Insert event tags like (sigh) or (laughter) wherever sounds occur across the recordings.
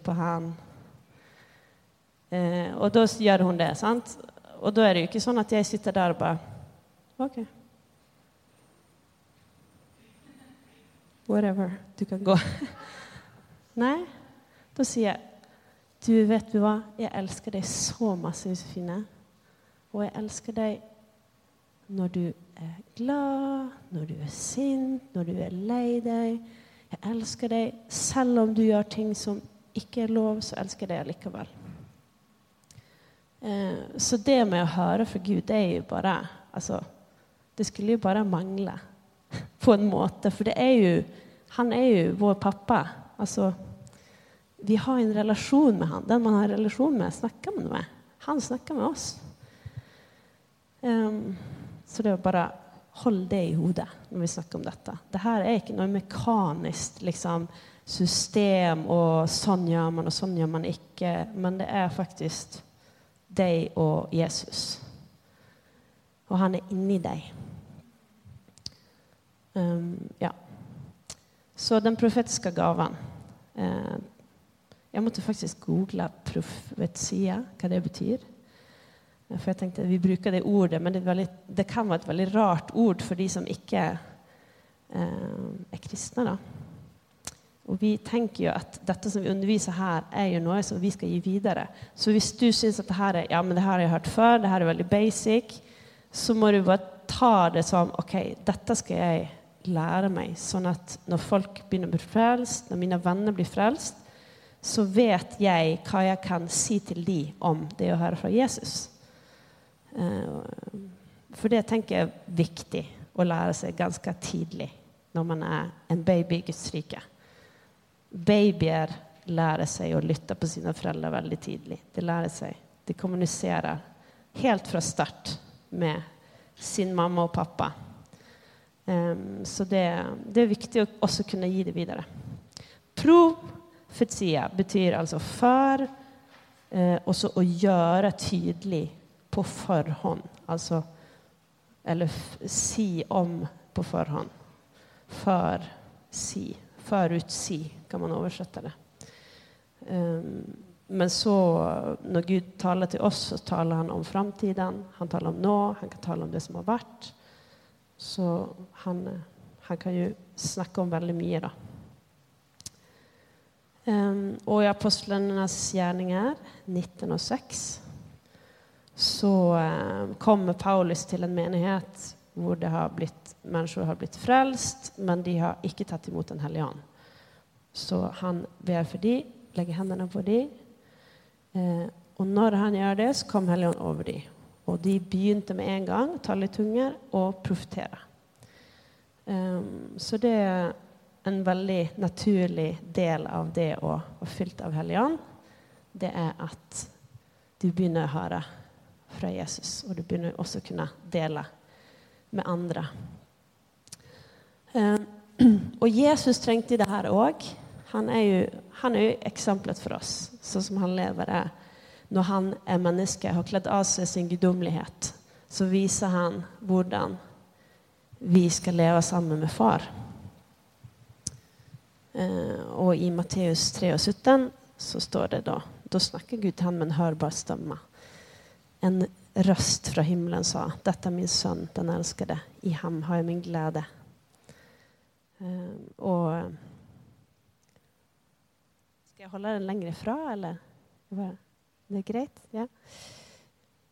på han. Eh, og da gjør hun det. sant? Og da er det jo ikke sånn at jeg sitter der og bare OK. Whatever. Du kan gå. (laughs) Nei. Da sier jeg Du, vet du hva? Jeg elsker deg så masse, Josefine. Og jeg elsker deg når du er glad, når du er sint, når du er lei deg. Jeg elsker deg selv om du gjør ting som ikke er lov, så elsker jeg deg allikevel. Eh, så det med å høre fra Gud, det er jo bare altså, Det skulle jo bare mangle, (laughs) på en måte. For det er jo Han er jo vår pappa. Altså Vi har en relasjon med han. Den man har en relasjon med, snakker man med. Han snakker med oss. Um, så det er bare hold det i hodet når vi snakker om dette. Det her er ikke noe mekanisk liksom, system og sånn gjør man og sånn gjør man ikke. Men det er faktisk deg og Jesus. Og han er inni deg. Um, ja. Så den profetiske gaven eh, Jeg måtte faktisk google profetia, hva det betyr. For jeg tenkte Vi bruker det ordet, men det, veldig, det kan være et veldig rart ord for de som ikke eh, er kristne. da. Og vi tenker jo at dette som vi underviser her, er jo noe som vi skal gi videre. Så hvis du syns at det her er, ja, men det her har jeg hørt før, det her er veldig basic, så må du bare ta det som OK, dette skal jeg lære meg. Sånn at når folk begynner å bli frelst, når mine venner blir frelst, så vet jeg hva jeg kan si til dem om det å høre fra Jesus. Eh, for det tenker jeg er viktig å lære seg ganske tidlig når man er en baby i Guds rike. Babyer lærer seg å lytte på sine foreldre veldig tidlig. De lærer seg, de kommuniserer helt fra start med sin mamma og pappa. Um, så det, det, er viktig å også kunne gi det videre. Profetia betyr altså for, og også å gjøre tydelig på forhånd. Altså Eller si om på forhånd. For si. Forutsi, kan man oversette det. Um, men så, når Gud taler til oss, så taler han om framtiden. Han taler om nå, han kan tale om det som har vært. Så han, han kan jo snakke om veldig mye, da. Um, og i apostlenes gjerninger 19 og 6 så eh, kommer Paulus til en menighet hvor det har blitt, mennesker har blitt frelst, men de har ikke tatt imot Den hellige ånd. Så han ber for dem, legger hendene på dem. Eh, og når han gjør det, så kom Helligånd over dem. Og de begynte med en gang tale i tunger og profetere. Um, så det er en veldig naturlig del av det å være fylt av Helligånd. Det er at du begynner å høre fra Jesus. Og du begynner også å kunne dele med andre. Eh, (clears throat) og Jesus trengte det her òg. Han, han, er jo eksempelet for oss, sånn som han lever det. Når han er menneske, har kledd av seg sin guddommelighet, så viser han hvordan vi skal leve sammen med far. Eh, og i Matteus 3 og 17 så står det da Da snakker Gud til ham med en hørbar stemme en røst fra himmelen sa, 'Dette er min sønn, den elskede. I ham har jeg min glede.' Uh, og Skal jeg holde den lenger fra, eller? Det er greit? Ja.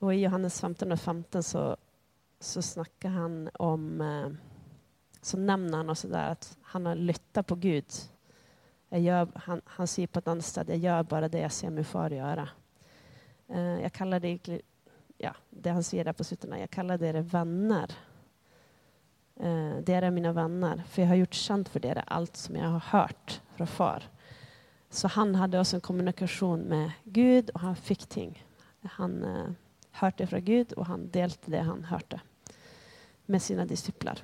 Og i Johannes 15 og 15 så, så snakker han om uh, Så nevner han også der at han har lytta på Gud. Gjør, han, han, sier på et annet sted 'Jeg gjør bare det jeg ser min far gjøre'. Jeg kaller det egentlig ja, det han sier der på slutten. Jeg kaller dere venner. Eh, dere er mine venner, for jeg har gjort kjent for dere alt som jeg har hørt fra far. Så han hadde også en kommunikasjon med Gud, og han fikk ting. Han eh, hørte fra Gud, og han delte det han hørte, med sine disipler.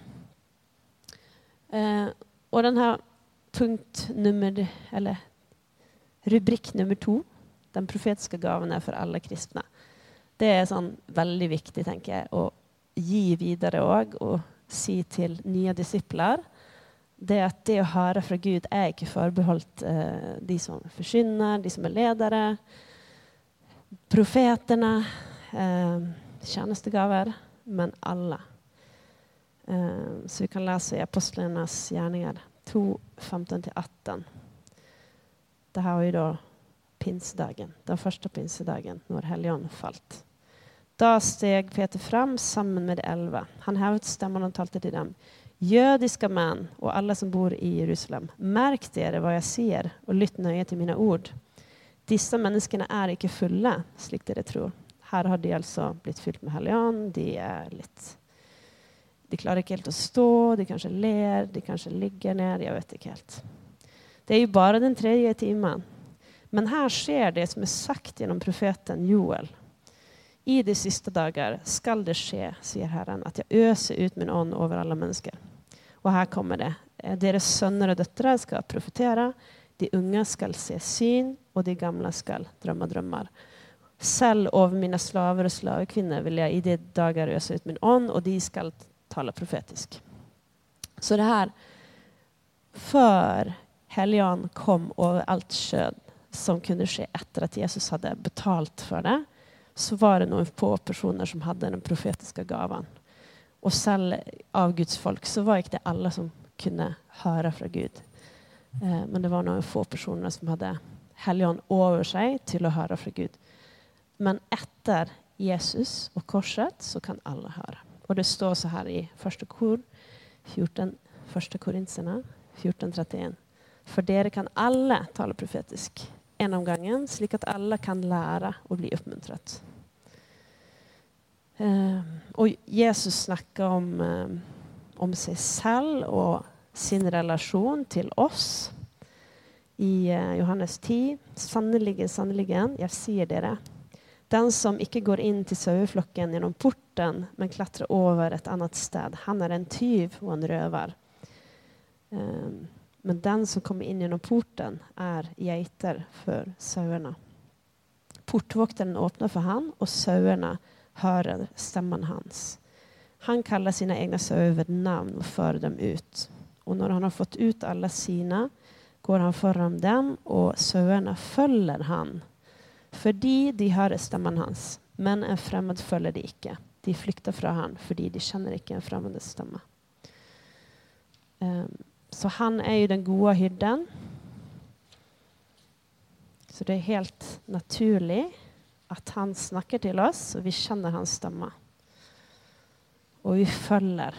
Eh, og denne punkt nummer, eller rubrikk nummer to, den profetiske gaven er for alle kristne. Det er sånn veldig viktig, tenker jeg, å gi videre òg og si til nye disipler det at det å høre fra Gud er ikke forbeholdt eh, de som forsyner, de som er ledere, profetene, eh, tjenestegaver, men alle. Eh, så vi kan lese i apostlenes gjerninger 2, 15-18. Dette var jo da pinsedagen, den første pinsedagen, når Helligånden falt. Da steg Peter fram sammen med de elleve. Han hevet stemmen og talte til dem. Jødiske menn og alle som bor i Jerusalem, merk dere hva jeg sier, og lytt nøye til mine ord. Disse menneskene er ikke fulle, slik dere tror. Her har de altså blitt fylt med Hellig Ånd. De er litt De klarer ikke helt å stå, de kanskje ler, de kanskje ligger ned. Jeg vet ikke helt. Det er jo bare den tredje timen. Men her skjer det som er sagt gjennom profeten Joel. I de siste dager skal det skje, sier Herren, at jeg øser ut min ånd over alle mennesker. Og her kommer det. Eh, deres sønner og døtre skal profetere. De unge skal se syn, og de gamle skal drømme drømmer. Selv over mine slaver og slavekvinner vil jeg i de dager øse ut min ånd, og de skal tale profetisk. Så det her Før Helligånd kom over alt skjød som kunne skje etter at Jesus hadde betalt for det, så var det noen få personer som hadde den profetiske gaven. Og selv av Guds folk så var ikke det alle som kunne høre fra Gud. Eh, men det var noen få personer som hadde Helligånd over seg til å høre fra Gud. Men etter Jesus og korset så kan alle høre. Og det står så her i første kor, 14, første korinserne 1431. For dere kan alle tale profetisk en om gangen, slik at alle kan lære å bli oppmuntret. Uh, og Jesus snakker om, uh, om, seg selv og sin relasjon til oss i uh, Johannes 10. Sannelig, sannelig, jeg sier dere, den som ikke går inn til saueflokken gjennom porten, men klatrer over et annet sted, han er en tyv og en røver. Um, men den som kommer inn gjennom porten, er geiter for sauene. Portvokteren åpner for han, og sauene hører stemmen hans. Han kaller sine egne sauer ved navn og fører dem ut. Og når han har fått ut alle sine, går han foran dem, og sauene følger han fordi de hører stemmen hans. Men en fremmed følger de ikke. De flykter fra han fordi de kjenner ikke en fremmed stemme. Um, så han er jo den gode hyrden. Så det er helt naturlig at han snakker til oss, og vi kjenner hans stemme. Og vi følger,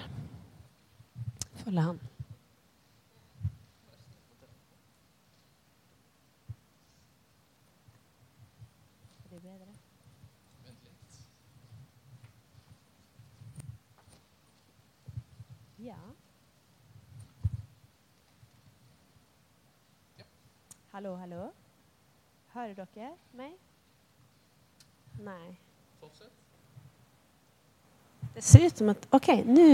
følger han. Hallo, hallo. Hører dere meg? Nei. Fortsett. Det ser ut som at OK, nå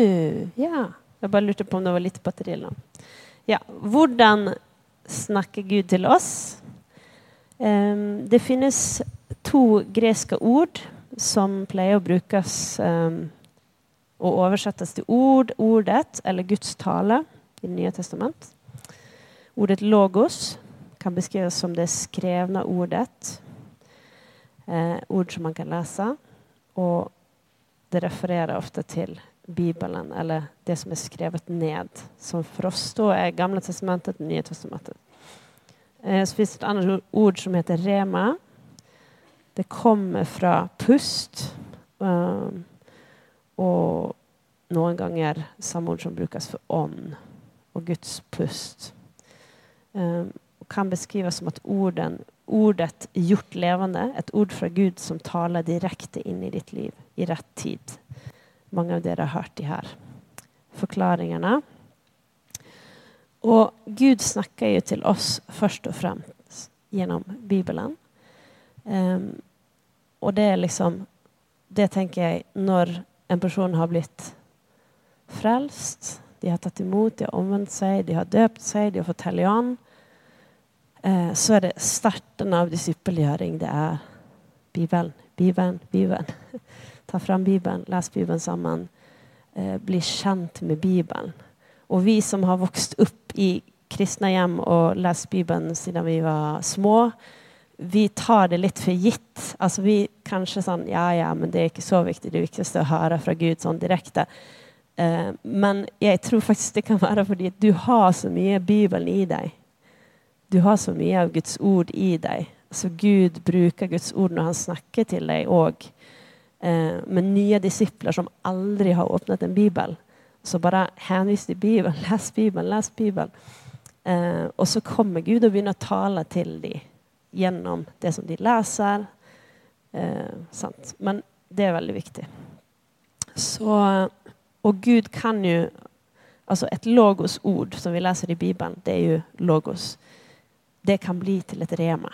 Ja. Jeg bare lurte på om det var litt batteri eller noe. Ja. Hvordan snakker Gud til oss? Um, det finnes to greske ord som pleier å brukes um, og oversettes til ord, ordet eller Guds tale i Det nye testament. Ordet 'logos' kan beskrives som det skrevne ordet. Eh, ord som man kan lese. Og det refererer ofte til Bibelen, eller det som er skrevet ned. Som for oss da er Gamle testamentet, nye testamentet. Eh, så fins det et annet ord som heter rema. Det kommer fra pust. Um, og noen ganger samme ord som brukes for ånd og Guds pust. Um, kan beskrives som at orden, ordet gjort levende, et ord fra Gud som taler direkte inn i ditt liv i rett tid. Mange av dere har hørt de her forklaringene. Og Gud snakker jo til oss først og fremst gjennom Bibelen. Um, og det er liksom Det tenker jeg når en person har blitt frelst, de har tatt imot, de har omvendt seg, de har døpt seg, de har fått Hellig Ånd så er det starten av disippelgjøring. Det er Bibelen, Bibelen, Bibelen. (laughs) Ta fram Bibelen, les Bibelen sammen. Eh, bli kjent med Bibelen. Og vi som har vokst opp i kristne hjem og lest Bibelen siden vi var små, vi tar det litt for gitt. Altså vi kanskje sånn Ja, ja, men det er ikke så viktig. Det viktigste er å høre fra Gud sånn direkte. Eh, men jeg tror faktisk det kan være fordi du har så mye Bibelen i deg. Du har så mye av Guds ord i deg. Så Gud bruker Guds ord når han snakker til deg òg. Eh, med nye disipler som aldri har åpnet en bibel. Så bare henvis til Bibelen. (laughs) Les Bibelen, les Bibelen. Eh, og så kommer Gud og begynner å tale til dem gjennom det som de leser. Eh, Men det er veldig viktig. Så, og Gud kan jo Altså et logos-ord som vi leser i Bibelen, det er jo logos. Det kan bli til et rema.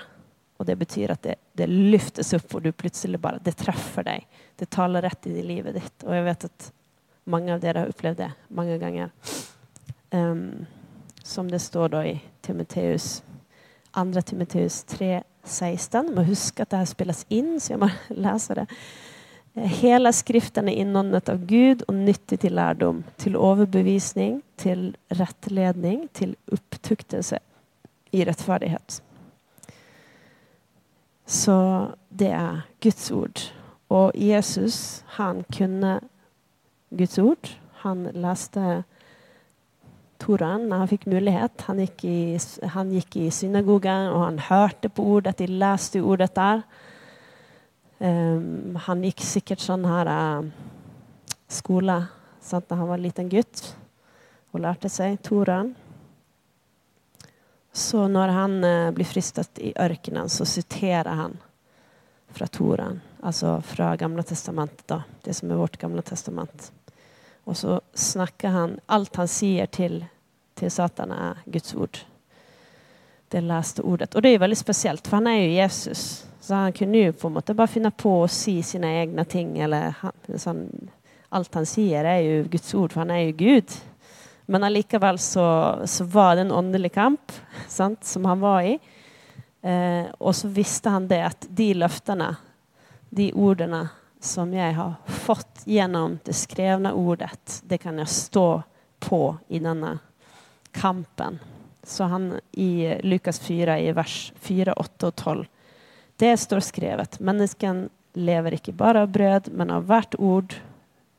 Og det betyr at det, det løftes opp, og du plutselig bare Det treffer deg. Det taler rett i livet ditt. Og jeg vet at mange av dere har opplevd det mange ganger. Um, som det står da i Timoteus, 2. Timoteus 3, 16. Må huske at det her spilles inn, så jeg må (laughs) lese det. Hele Skriften er innåndet av Gud og nyttig til lærdom, til overbevisning, til rettledning, til opptuktelse i rettferdighet. Så det er Guds ord. Og Jesus, han kunne Guds ord. Han leste Toraen når han fikk mulighet. Han gikk, i, han gikk i synagogen, og han hørte på ordet. De leste ordet der. Um, han gikk sikkert sånn her uh, skole sant, da han var liten gutt og lærte seg Toraen. Så når han uh, blir fristet i ørkenen, så siterer han fra Toraen. Altså fra Gamle testamentet, da. Det som er vårt Gamle testament. Og så snakker han Alt han sier til, til Satan, er Guds ord. Det leste ordet. Og det er veldig spesielt, for han er jo Jesus. Så han kunne jo på en måte bare finne på å si sine egne ting. eller sånn, Alt han sier, er jo Guds ord, for han er jo Gud. Men allikevel så, så var det en åndelig kamp sant, som han var i. Eh, og så visste han det at de løftene, de ordene som jeg har fått gjennom det skrevne ordet, det kan jeg stå på i denne kampen. Så han i Lukas 4, i vers 4, 8 og 12, det står skrevet. Mennesken lever ikke bare av brød, men av hvert ord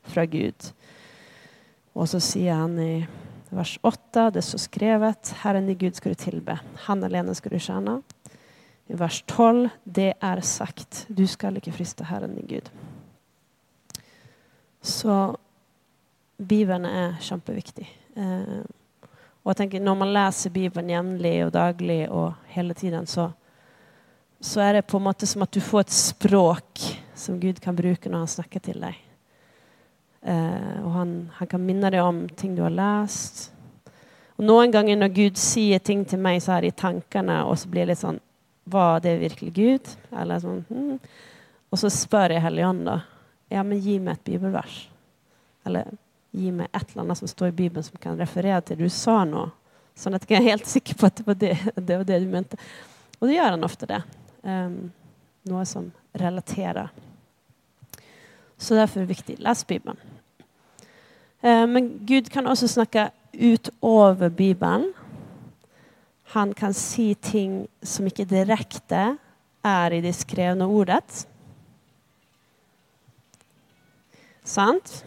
fra Gud. Og så sier han i vers 8, det står skrevet, Herren i Gud skal du tilbe, Han alene skal du tjene. I vers 12, det er sagt, du skal ikke friste Herren i Gud. Så Bibelen er kjempeviktig. Eh, og jeg tenker Når man leser Bibelen jevnlig og daglig og hele tiden, så, så er det på en måte som at du får et språk som Gud kan bruke når han snakker til deg. Eh, og han, han, kan minne deg om ting du har lest. Og Noen ganger når Gud sier ting til meg så er det i tankene, og så blir det litt sånn Var det virkelig Gud? Eller sånn, hmm. Og så spør jeg Helligånd, da. Ja, men gi meg et bibelvers. Eller gi meg et eller annet som står i Bibelen som kan referere til det du sa nå. Sånn at jeg er helt (laughs) sikker på at det var det, det, var det du mente. Og det gjør han ofte, det. Um, noe som relaterer. Så derfor er det viktig. Les Bibelen. Uh, men Gud kan også snakke utover Bibelen. Han kan si ting som ikke direkte er i det skrevne ordet. Sant?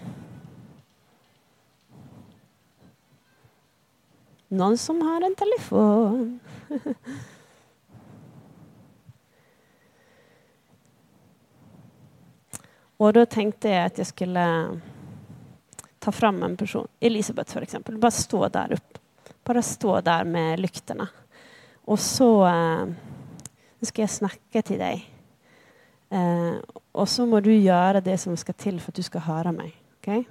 Noen som har en telefon. (laughs) Og da tenkte jeg at jeg skulle ta fram en person. Elisabeth, f.eks. Bare stå der oppe. Bare stå der med lyktene. Og så eh, skal jeg snakke til deg. Eh, og så må du gjøre det som skal til for at du skal høre meg. Okay?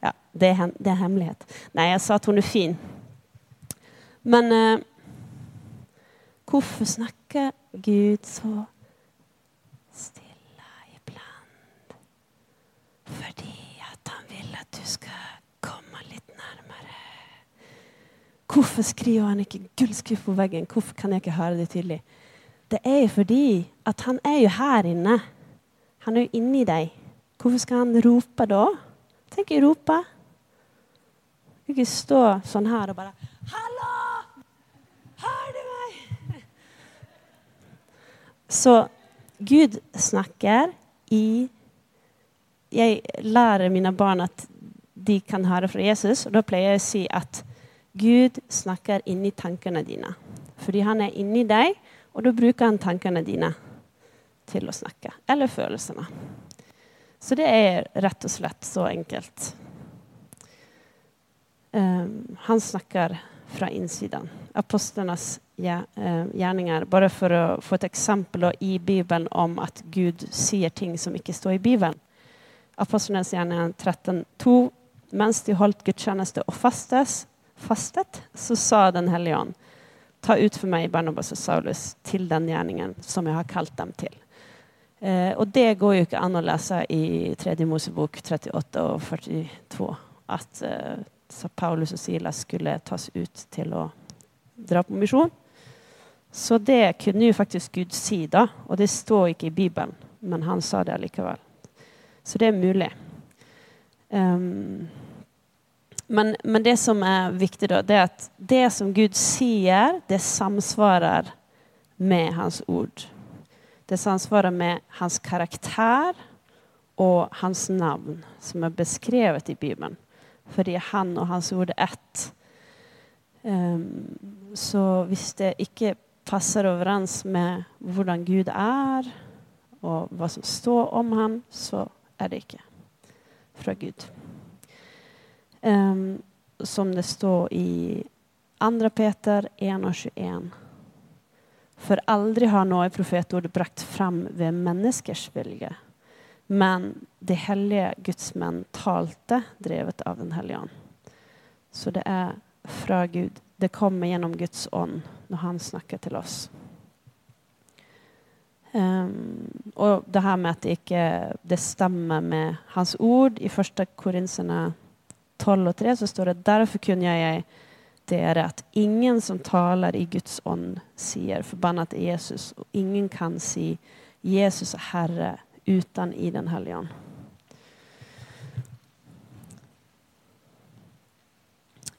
Ja, det er, det er, hemmelighet. Nei, jeg sa at hun er fin. Men eh, hvorfor snakker Gud så stille iblant? Fordi at han vil at du skal komme litt nærmere. Hvorfor skriver han ikke gullskrift på veggen? Hvorfor kan jeg ikke høre det tydelig? Det er jo fordi at han er jo her inne. Han er jo inni deg. Hvorfor skal han rope da? Tenk å rope. Ikke stå sånn her og bare 'Hallo! Hører du meg?' Så Gud snakker i Jeg lærer mine barn at de kan høre fra Jesus, og da pleier jeg å si at Gud snakker inni tankene dine. Fordi han er inni deg, og da bruker han tankene dine til å snakke. Eller følelsene. Så det er rett og slett så enkelt. Um, han snakker fra innsiden. Apostlenes eh, gjerninger. Bare for å få et eksempel i Bibelen om at Gud sier ting som ikke står i Bibelen. Apostlenes gjerninger 13,2. Mens de holdt gudstjeneste og fastes, fastet, så sa Den hellige ånd Ta ut for meg Barnabas og Saulus til den gjerningen som jeg har kalt dem til. Eh, og det går jo ikke an å lese i 3. Mosebok 38 og 42 at eh, Paulus og Silas skulle tas ut til å dra på misjon. Så det kunne jo faktisk Gud si, da. Og det står ikke i Bibelen, men han sa det allikevel. Så det er mulig. Um, men, men, det som er viktig, da, det er at det som Gud sier, det samsvarer med hans ord. Det samsvarer med hans karakter og hans navn, som er beskrevet i Bibelen. Fordi han og hans ord er ett. Um, så hvis det ikke passer overens med hvordan Gud er, og hva som står om ham, så er det ikke fra Gud. Um, som det står i 2. Peter 1 og 21. For aldri har noe profetord brakt fram ved menneskers vilje. Men de hellige gudsmenn talte, drevet av Den hellige ånd. Så det er fra Gud. Det kommer gjennom Guds ånd når han snakker til oss. Um, og det her med at det ikke det stemmer med hans ord i første Korinserne 12 og 3 så står det derfor kunne jeg dere at ingen som taler i Guds ånd, sier 'forbannet Jesus', og ingen kan si 'Jesus er Herre' uten i Den hellige ånd.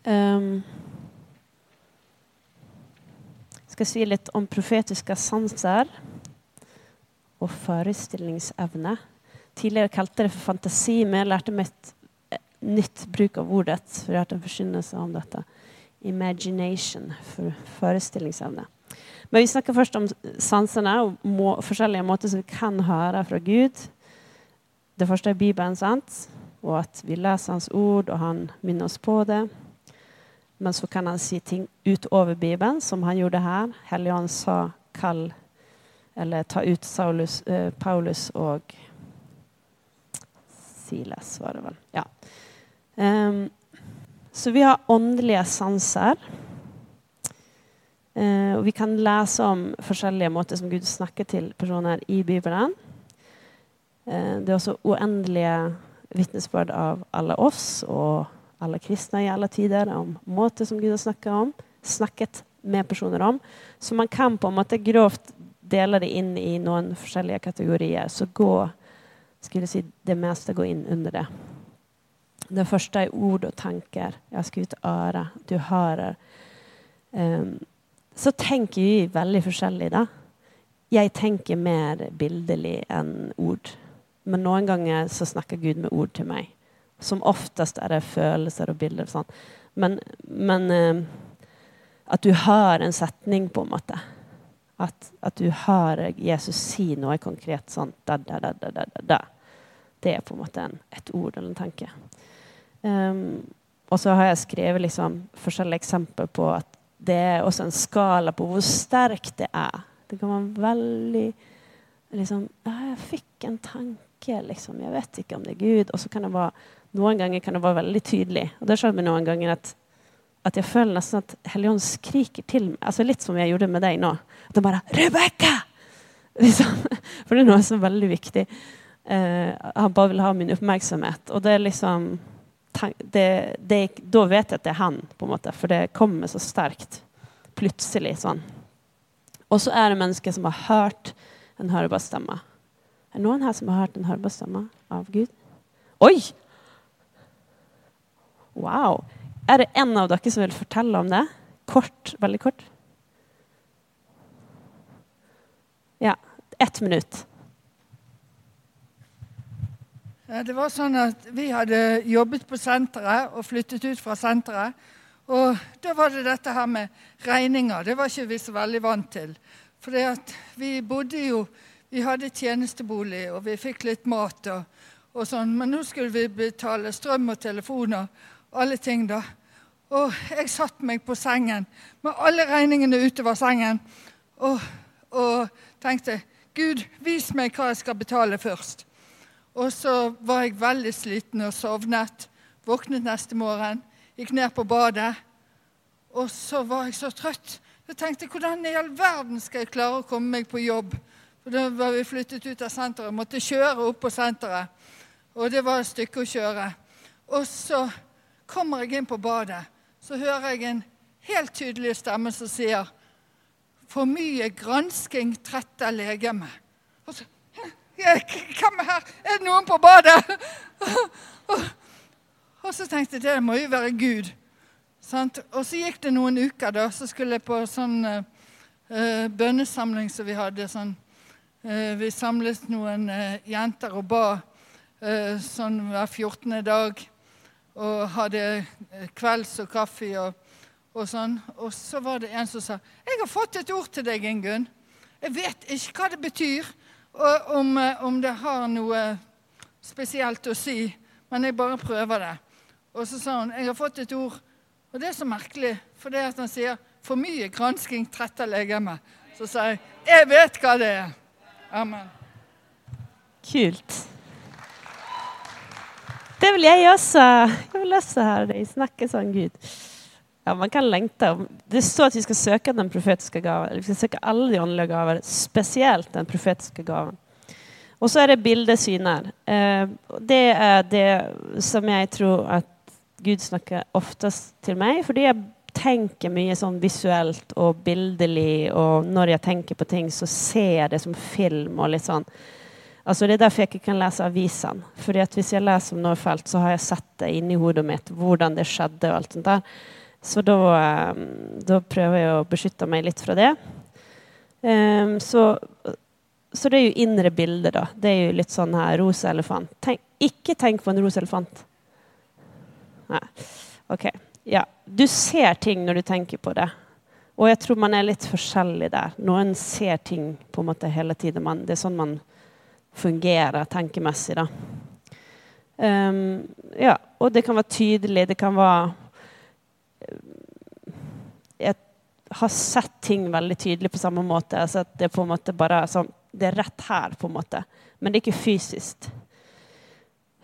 Um, skal si litt om profetiske sanser og forestillingsevne. Tidligere kalte jeg det for fantasi, men jeg lærte meg et nytt bruk av ordet. For jeg har hatt en forkynnelse om dette. Imagination, for forestillingsevne. Men vi snakker først om sansene og må, forskjellige måter som vi kan høre fra Gud. Det første er Bibelen, sant? og at vi leser Hans ord, og han minner oss på det. Men så kan han si ting utover Bibelen, som han gjorde her. Helligånd sa 'kall' eller 'ta ut Saulus, eh, Paulus og Silas', var det vel. Ja. Um, så vi har åndelige sanser. Uh, og vi kan lese om forskjellige måter som Gud snakker til personer i Bibelen. Uh, det er også uendelige vitnesbyrd av alle oss og alle kristne i alle tider om måter som Gud har snakket om, snakket med personer om. Så man kan på en måte grovt dele det inn i noen forskjellige kategorier. Så gå, skulle si, det meste går inn under det. Det første er ord og tanker. Jeg har skrevet øre. Du hører. Um, så tenker vi veldig forskjellig, da. Jeg tenker mer bildelig enn ord. Men noen ganger så snakker Gud med ord til meg. Som oftest er det følelser og bilder. Sånn. Men, men uh, at du har en setning, på en måte. At, at du har Jesus si noe konkret sånn da, da, da, da, da, da. Det er på en måte en, et ord eller en tanke. Um, og så har jeg skrevet liksom forskjellige eksempler på at det er også en skala på hvor sterkt det er. Det kan være veldig liksom, Jeg fikk en tanke, liksom. Jeg vet ikke om det er Gud. Og så kan det være noen ganger kan det være veldig tydelig. Og det skjedde meg noen ganger at, at jeg føler nesten at Helligånden skriker til meg. altså Litt som jeg gjorde med deg nå. At den bare 'Rebekka!' (laughs) Liksom. For det er noe som er veldig viktig. Uh, han bare vil ha min oppmerksomhet. Og det er liksom det, det, Da vet jeg at det er han, på en måte, for det kommer så sterkt. Plutselig sånn. Og så er det mennesker som har hørt en hørbar stemme. Er det noen her som har hørt en hørbar stemme av Gud? Oi! Wow. Er det en av dere som vil fortelle om det? Kort, veldig kort. Ja. Ett minutt. Det var sånn at Vi hadde jobbet på senteret og flyttet ut fra senteret. Og da var det dette her med regninger. Det var ikke vi så veldig vant til. For vi bodde jo Vi hadde tjenestebolig, og vi fikk litt mat og, og sånn. Men nå skulle vi betale strøm og telefoner og alle ting, da. Og jeg satte meg på sengen med alle regningene utover sengen og, og tenkte Gud, vis meg hva jeg skal betale først. Og så var jeg veldig sliten og sovnet. Våknet neste morgen, gikk ned på badet. Og så var jeg så trøtt. Jeg tenkte hvordan i all verden skal jeg klare å komme meg på jobb? For Da var vi flyttet ut av senteret. Måtte kjøre opp på senteret. Og det var et stykke å kjøre. Og så kommer jeg inn på badet. Så hører jeg en helt tydelig stemme som sier For mye gransking tretter legemet. Hvem er her? Er det noen på badet? Og så tenkte jeg det må jo være Gud. Og så gikk det noen uker, da. Så skulle jeg på sånn uh, bønnesamling som vi hadde. sånn. Uh, vi samlet noen uh, jenter og ba sånn hver 14. dag. Og hadde kvelds og kaffe og, og sånn. Og så var det en som sa 'Jeg har fått et ord til deg, Ingunn.' Jeg vet ikke hva det betyr og om, eh, om, det har noe spesielt å si, men jeg bare prøver det. Og så sa hun jeg har fått et ord, og det er så merkelig, for det at han sier for mye gransking tretter legemet. Så sa jeg jeg vet hva det er. Amen. Kult. Det vil jeg også. Jeg vil også høre deg snakke sånn, Gud. Ja, man kan lengte. Det står at vi skal søke den profetiske gaven. Vi skal søke alle de åndelige gaver, spesielt den profetiske gaven. Og så er det bildesyner. Eh, det er det som jeg tror at Gud snakker oftest til meg, fordi jeg tenker mye sånn visuelt og bildelig, og når jeg tenker på ting, så ser jeg det som film og litt sånn. Altså Det er derfor jeg ikke kan lese avisene. Fordi at Hvis jeg leser om Norfelt, så har jeg sett det inni hodet mitt, hvordan det skjedde. og alt sånt der. Så da, ehm, da, prøver jeg å beskytte meg litt fra det. Um, så, så, det er jo indre bilde, da. Det er jo litt sånn her rosa elefant. Tenk, ikke tenk på en rosa elefant. Nei. OK. Ja. Du ser ting når du tenker på det. Og jeg tror man er litt forskjellig der. Noen ser ting på en måte hele tiden. Det er sånn man fungerer tenkemessig, da. Um, ja, og det kan være tydelig. Det kan være jeg har sett ting veldig tydelig på samme måte. At det, på en måte bare, sånn, det er rett her, på en måte. Men det er ikke fysisk.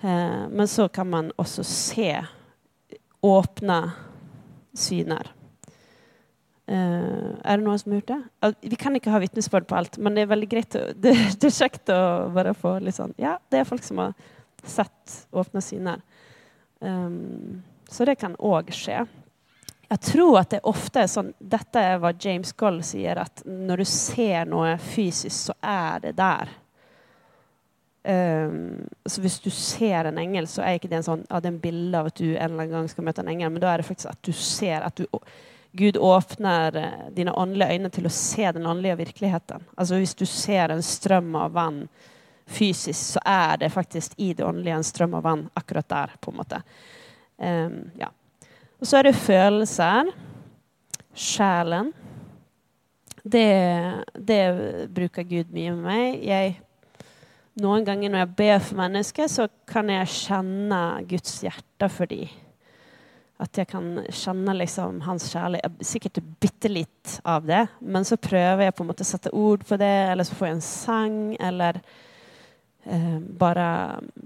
Eh, men så kan man også se åpne syner. Uh, er det noen som har gjort det? vi kan ikke ha vitnesbyrd på alt, men det er veldig greit å, (laughs) det, det, er kjekt å bare få litt sånn Ja, det er folk som har sett åpne syner. Um, så det kan òg skje. Jeg tror at det ofte er sånn Dette er hva James Goll sier, at når du ser noe fysisk, så er det der. Um, så hvis du ser en engel, så er ikke det en sånn ja, det er en bilde av at du en eller annen gang skal møte en engel, men da er det faktisk at du ser at du, Gud åpner uh, dine åndelige øyne til å se den åndelige virkeligheten. Altså Hvis du ser en strøm av vann fysisk, så er det faktisk i det åndelige en strøm av vann akkurat der. på en måte. Um, ja. Og så er det følelser. Sjelen. Det, det, bruker Gud mye med meg. Jeg, noen ganger når jeg ber for mennesker, så kan jeg kjenne Guds hjerte for dem. At jeg kan kjenne liksom hans kjærlighet. Sikkert bitte litt av det. Men så prøver jeg på en måte å sette ord på det, eller så får jeg en sang, eller eh, bare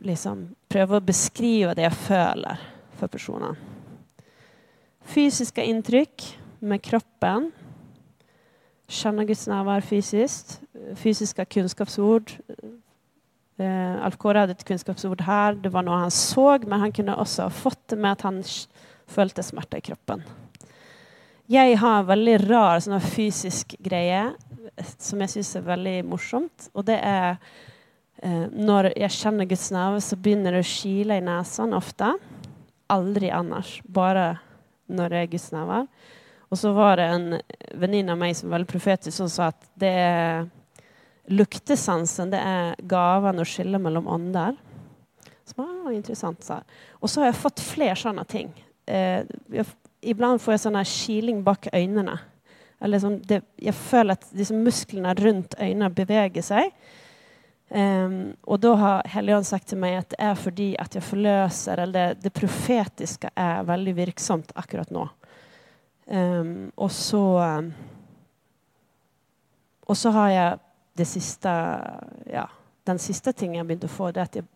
liksom prøve å beskrive det jeg føler for personene. Fysiske inntrykk med kroppen. Kjenne Guds nærvær fysisk. Fysiske kunnskapsord. Eh, Alf Kåre hadde et kunnskapsord her. Det var noe han så, men han kunne også ha fått det med at han følte smerte i kroppen. Jeg har en veldig rar sånn fysisk greie som jeg syns er veldig morsomt. Og det er eh, når jeg kjenner Guds nerve, så begynner det å kile i nesen ofte. Aldri annars. Bare når jeg er Guds. Og så var det en venninne av meg som var veldig profetisk, som sa at det er luktesansen det er gaven å skille mellom ånder. Som var interessant, sa Og så har jeg fått flere sånne ting. Eh, jeg, iblant får jeg sånn kiling bak øynene. Liksom det, jeg føler at disse musklene rundt øynene beveger seg. Um, og da har Helligånd sagt til meg at det er fordi at jeg forløser Eller det, det profetiske er veldig virksomt akkurat nå. Um, og så um, Og så har jeg det siste Ja, den siste tingen jeg begynte å få, det er at jeg,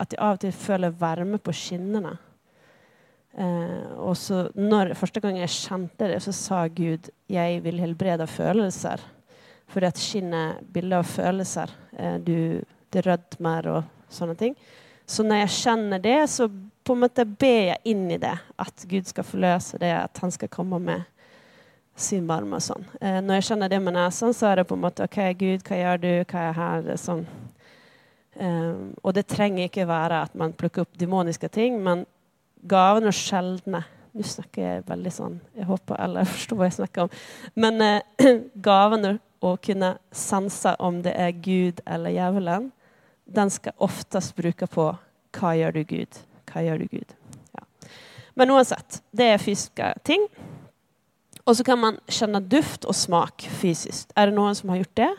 at jeg av og til føler varme på skinnene. Uh, og så når, Første gang jeg kjente det, så sa Gud jeg vil helbrede følelser. Fordi at skinnet bilder av følelser. Eh, du, det rødmer og sånne ting. Så når jeg kjenner det, så på en måte ber jeg inn i det. At Gud skal forløse det, at han skal komme med sin varme og sånn. Eh, når jeg kjenner det med nesen, så er det på en måte OK, Gud, hva gjør du? Hva er her? Er sånn. Um, og det trenger ikke være at man plukker opp demoniske ting, men gavene er sjeldne. Nå snakker jeg veldig sånn Jeg håper alle (laughs) forstår hva jeg snakker om. Men (clears throat) uh, gavene å kunne sanse om det er Gud eller djevelen, den skal oftest bruke på hva gjør du, Gud? Hva gjør du, Gud? Ja. Men uansett, det er fysiske ting. Og så kan man kjenne duft og smak fysisk. Er det noen som har gjort det?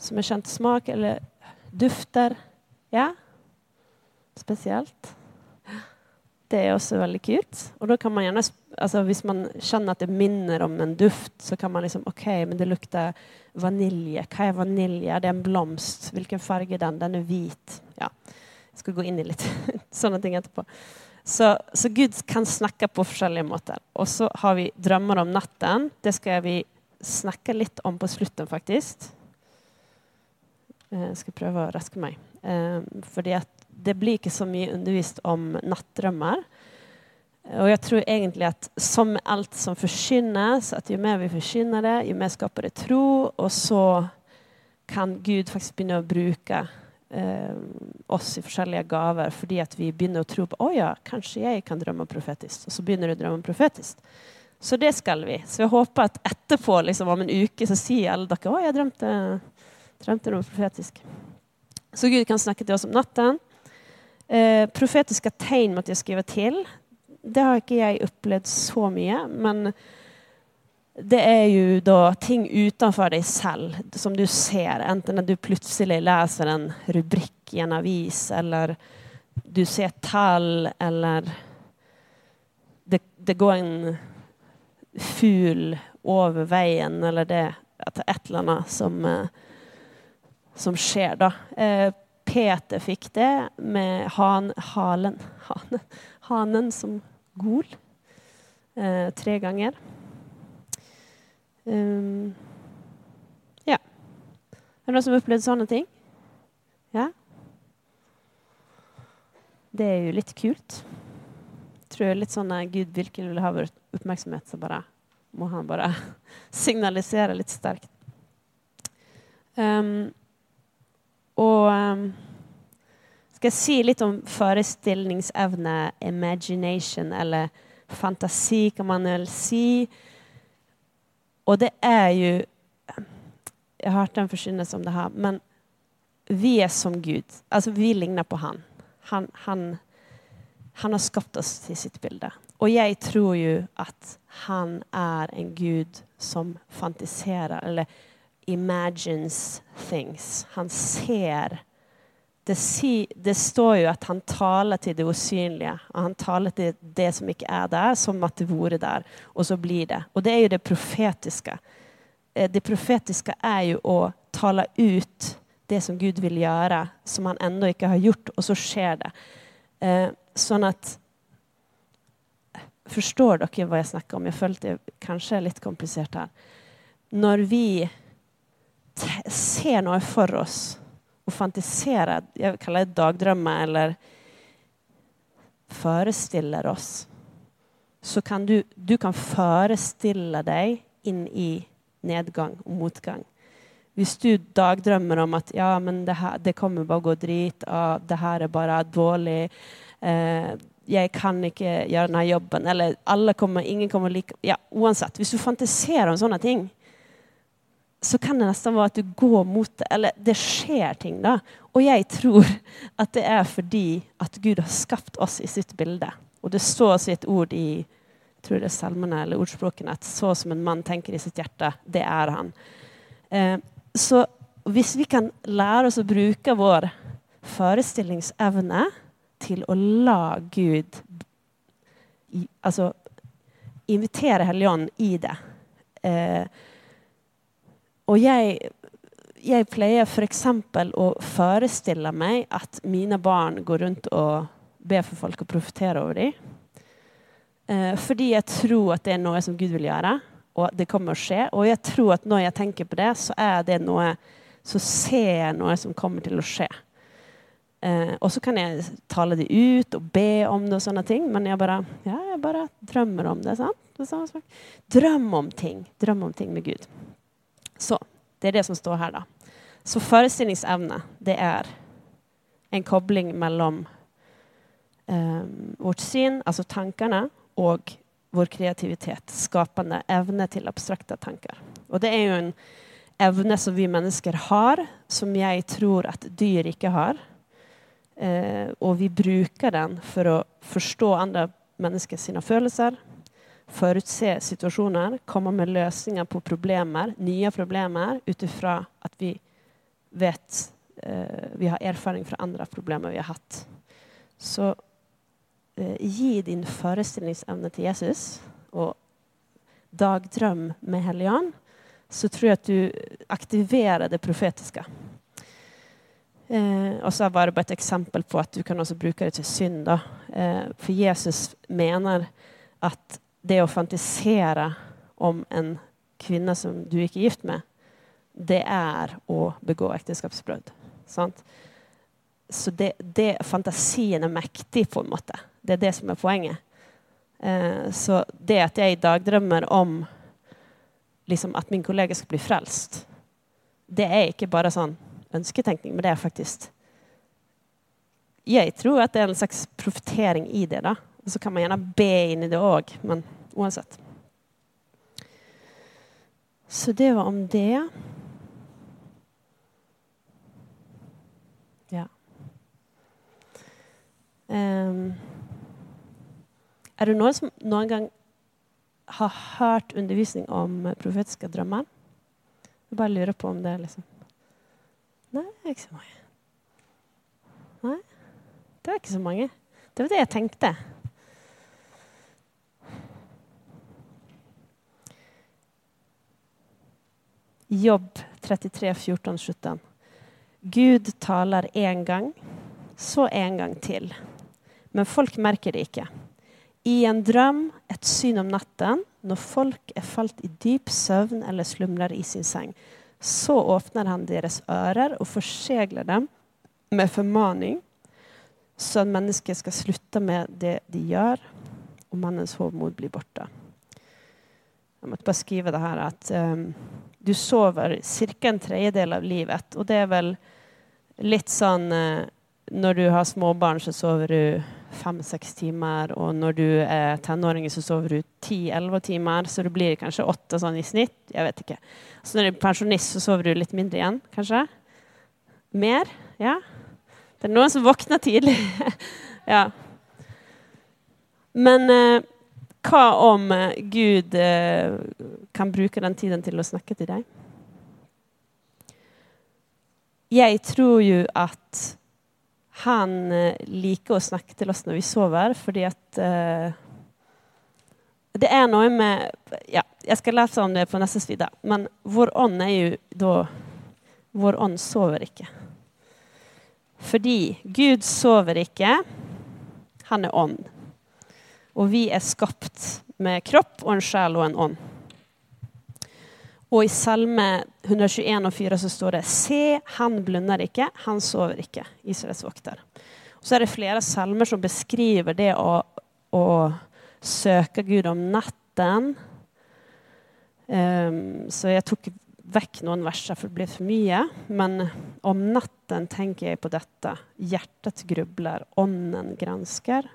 Som har kjent smak eller dufter? Ja? Spesielt? Det er også veldig kult. Og da kan man gjerne, altså Hvis man kjenner at det minner om en duft, så kan man liksom OK, men det lukter vanilje. Hva er vanilje? Det er en blomst. Hvilken farge er den? Den er hvit. Ja. Jeg skal gå inn i litt (laughs) sånne ting etterpå. Så, så, Gud kan snakke på forskjellige måter. Og så har vi drømmer om natten. Det skal vi snakke litt om på slutten, faktisk. Eh, jeg skal prøve å raske meg. Eh, fordi at det blir ikke så mye undervist om nattdrømmer. Og jeg tror egentlig at som alt som forkynnes, at jo mer vi forkynner det, jo mer skaper det tro, og så kan Gud faktisk begynne å bruke eh, oss i forskjellige gaver fordi at vi begynner å tro på å ja, kanskje jeg kan drømme profetisk. Og så begynner du å drømme profetisk. Så det skal vi. Så jeg håper at etterpå, liksom, om en uke, så sier alle dere å jeg drømte, drømte noe profetisk. Så Gud kan snakke til oss om natten. Eh, profetiske tegn måtte jeg skrive til. Det har ikke jeg opplevd så mye. Men det er jo da ting utenfor deg selv som du ser. Enten at du plutselig leser en rubrikk i en avis, eller du ser tall, eller det, det går en fugl over veien, eller det et eller annet som, eh, som skjer, da. Eh, Peter fikk det med han, halen, hanen, hanen som gol eh, tre ganger. Um, ja. Er det noen som har opplevd sånne ting? Ja? Det er jo litt kult. Jeg tror litt sånn Gud virkelig vil ha vår oppmerksomhet, så bare må han bare (laughs) signalisere litt sterkt. Um, og um, skal jeg si litt om forestillingsevne, imagination, eller fantasi, kan man vel si. Og det er jo Jeg har hørt en forkynnelse om det her, men vi er som Gud. Altså, vi ligner på Han. Han, han, han har skapt oss til sitt bilde. Og jeg tror jo at han er en gud som fantiserer, eller imagines things. Han ser det, si, det, står jo at han taler til det usynlige. og Han taler til det som ikke er der, som at det vore der. Og så blir det. Og det er jo det profetiske. Eh, det profetiske er jo å tale ut det som Gud vil gjøre, som han ennå ikke har gjort, og så skjer det. Eh, sånn at Forstår dere hva jeg snakker om? Jeg følte det kanskje er litt komplisert her. Når vi ser noe for oss og fantisere Jeg jeg kaller det dagdrømmer, eller forestiller oss, så kan du, du kan forestille deg inn i nedgang og motgang. Hvis du dagdrømmer om at ja, men det, her, det kommer bare å gå drit, og det her er bare dårlig eh, Jeg kan ikke gjøre denne jobben, eller alle kommer, ingen kommer like Ja, uansett. Hvis du fantiserer om sånne ting, så kan det nesten være at du går mot det. Eller det skjer ting, da. Og jeg tror at det er fordi at Gud har skapt oss i sitt bilde. Og det står også et ord i tror det er salmene eller ordspråkene at så som en mann tenker i sitt hjerte, det er han. Eh, så hvis vi kan lære oss å bruke vår forestillingsevne til å la Gud i, Altså invitere Helligånden i det eh, Og jeg, jeg pleier f.eks. å forestille meg at mine barn går rundt og ber for folk og profeterer over dem. Eh, fordi jeg tror at det er noe som Gud vil gjøre, og det kommer å skje. Og jeg tror at når jeg tenker på det, så er det noe Så ser jeg noe som kommer til å skje. Eh, og så kan jeg tale det ut og be om det og sånne ting, men jeg bare, ja, jeg bare drømmer om det. sant? Drøm om ting. Drøm om ting med Gud. Så det er det som står her, da. Så forestillingsevne, det er en kobling mellom eh, vårt syn, altså tankene, og vår kreativitet, skapende evne til abstrakte tanker. Og det er jo en evne som vi mennesker har, som jeg tror at dyr ikke har. Eh, og vi bruker den for å forstå andre mennesker sine følelser, forutse situasjoner, komme med løsninger på problemer, nye problemer, ut ifra at vi vet eh, Vi har erfaring fra andre problemer vi har hatt. Så eh, gi din forestillingsevne til Jesus og dagdrøm med Helligånd, så tror jeg at du aktiverer det profetiske. Eh, og så er bare et eksempel på at du kan også bruke det til synd. Da. Eh, for Jesus mener at det å fantisere om en kvinne som du ikke er gift med, det er å begå ekteskapsbrudd. Så det, det, fantasien er mektig, på en måte. Det er det som er poenget. Eh, så det at jeg i dag drømmer om liksom, at min kollega skal bli frelst, det er ikke bare sånn ønsketenkning, men det er faktisk Jeg tror at det er en slags profitering i det. da. Og så kan man gjerne be inn i det òg, men uansett. Så det var om det. Ja. Um, er det noen som noen gang har hørt undervisning om profetiske drømmer? Jeg bare lurer på om det liksom Nei, det er ikke så mange. Nei, det er ikke så mange. Det var det jeg tenkte. Jobb 33, 14, 17. Gud taler én gang, så en gang til. Men folk merker det ikke. I en drøm, et syn om natten, når folk er falt i dyp søvn eller slumrer i sin seng, så åpner han deres ører og forsegler dem med formaning, så at mennesket skal slutte med det de gjør, og mannens hovmod blir borte. Jeg måtte bare skrive det her at um, du sover ca. en tredjedel av livet. Og det er vel litt sånn uh, Når du har småbarn, så sover du fem-seks timer. Og når du er tenåring, så sover du ti-elleve timer. Så du blir kanskje åtte sånn i snitt. Jeg vet ikke. Så når du er pensjonist, så sover du litt mindre igjen, kanskje? Mer? Ja? Det er noen som våkner tidlig. (laughs) ja. Men eh, hva om eh, Gud eh, kan bruke den tiden til å snakke til deg? Jeg tror jo at han eh, liker å snakke til oss når vi sover, fordi at uh, Det er noe med ja, Jeg skal lese om det på neste side, men vår ånd er jo da Vår ånd sover ikke. Fordi Gud sover ikke. Han er ånd. Og vi er skapt med kropp og en sjel og en ånd. Og i Salme 121 og 4 så står det Se, han blunder ikke, han sover ikke. Israels vokter. Og så er det flere salmer som beskriver det å, å søke Gud om natten. Um, så jeg tok vekk noen verser, for det ble for mye. Men om natten tenker jeg på dette. Hjertet grubler, ånden gransker.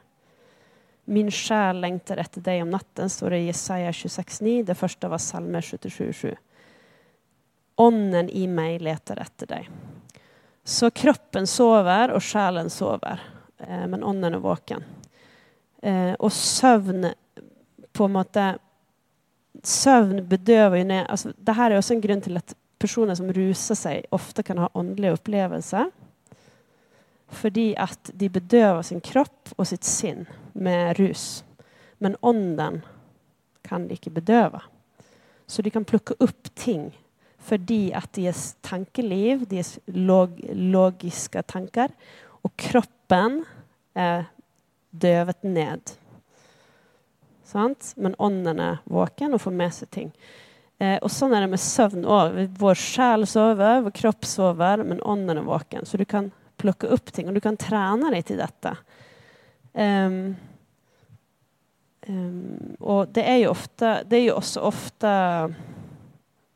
Min sjel lengter etter deg om natten, står det i Jesaja 26,9. Det første var Salme 77,7. Ånden i meg leter etter deg. Så kroppen sover, og sjelen sover, eh, men ånden er våken. Eh, og søvn på en måte Søvn bedøver jo ned altså, Dette er også en grunn til at personer som ruser seg, ofte kan ha åndelige opplevelser. Fordi at de bedøver sin kropp og sitt sinn med rus. Men ånden kan de ikke bedøve. Så de kan plukke opp ting fordi at deres tankeliv, deres log logiske tanker, og kroppen er døvet ned. Sant? Men ånden er våken og får med seg ting. Eh, og sånn er det med søvn òg. Vår sjel sover, vår kropp sover, men ånden er våken. Så du kan plukke opp ting, og du kan trene deg til dette. Um, um, og det er jo ofte Det er jo også ofte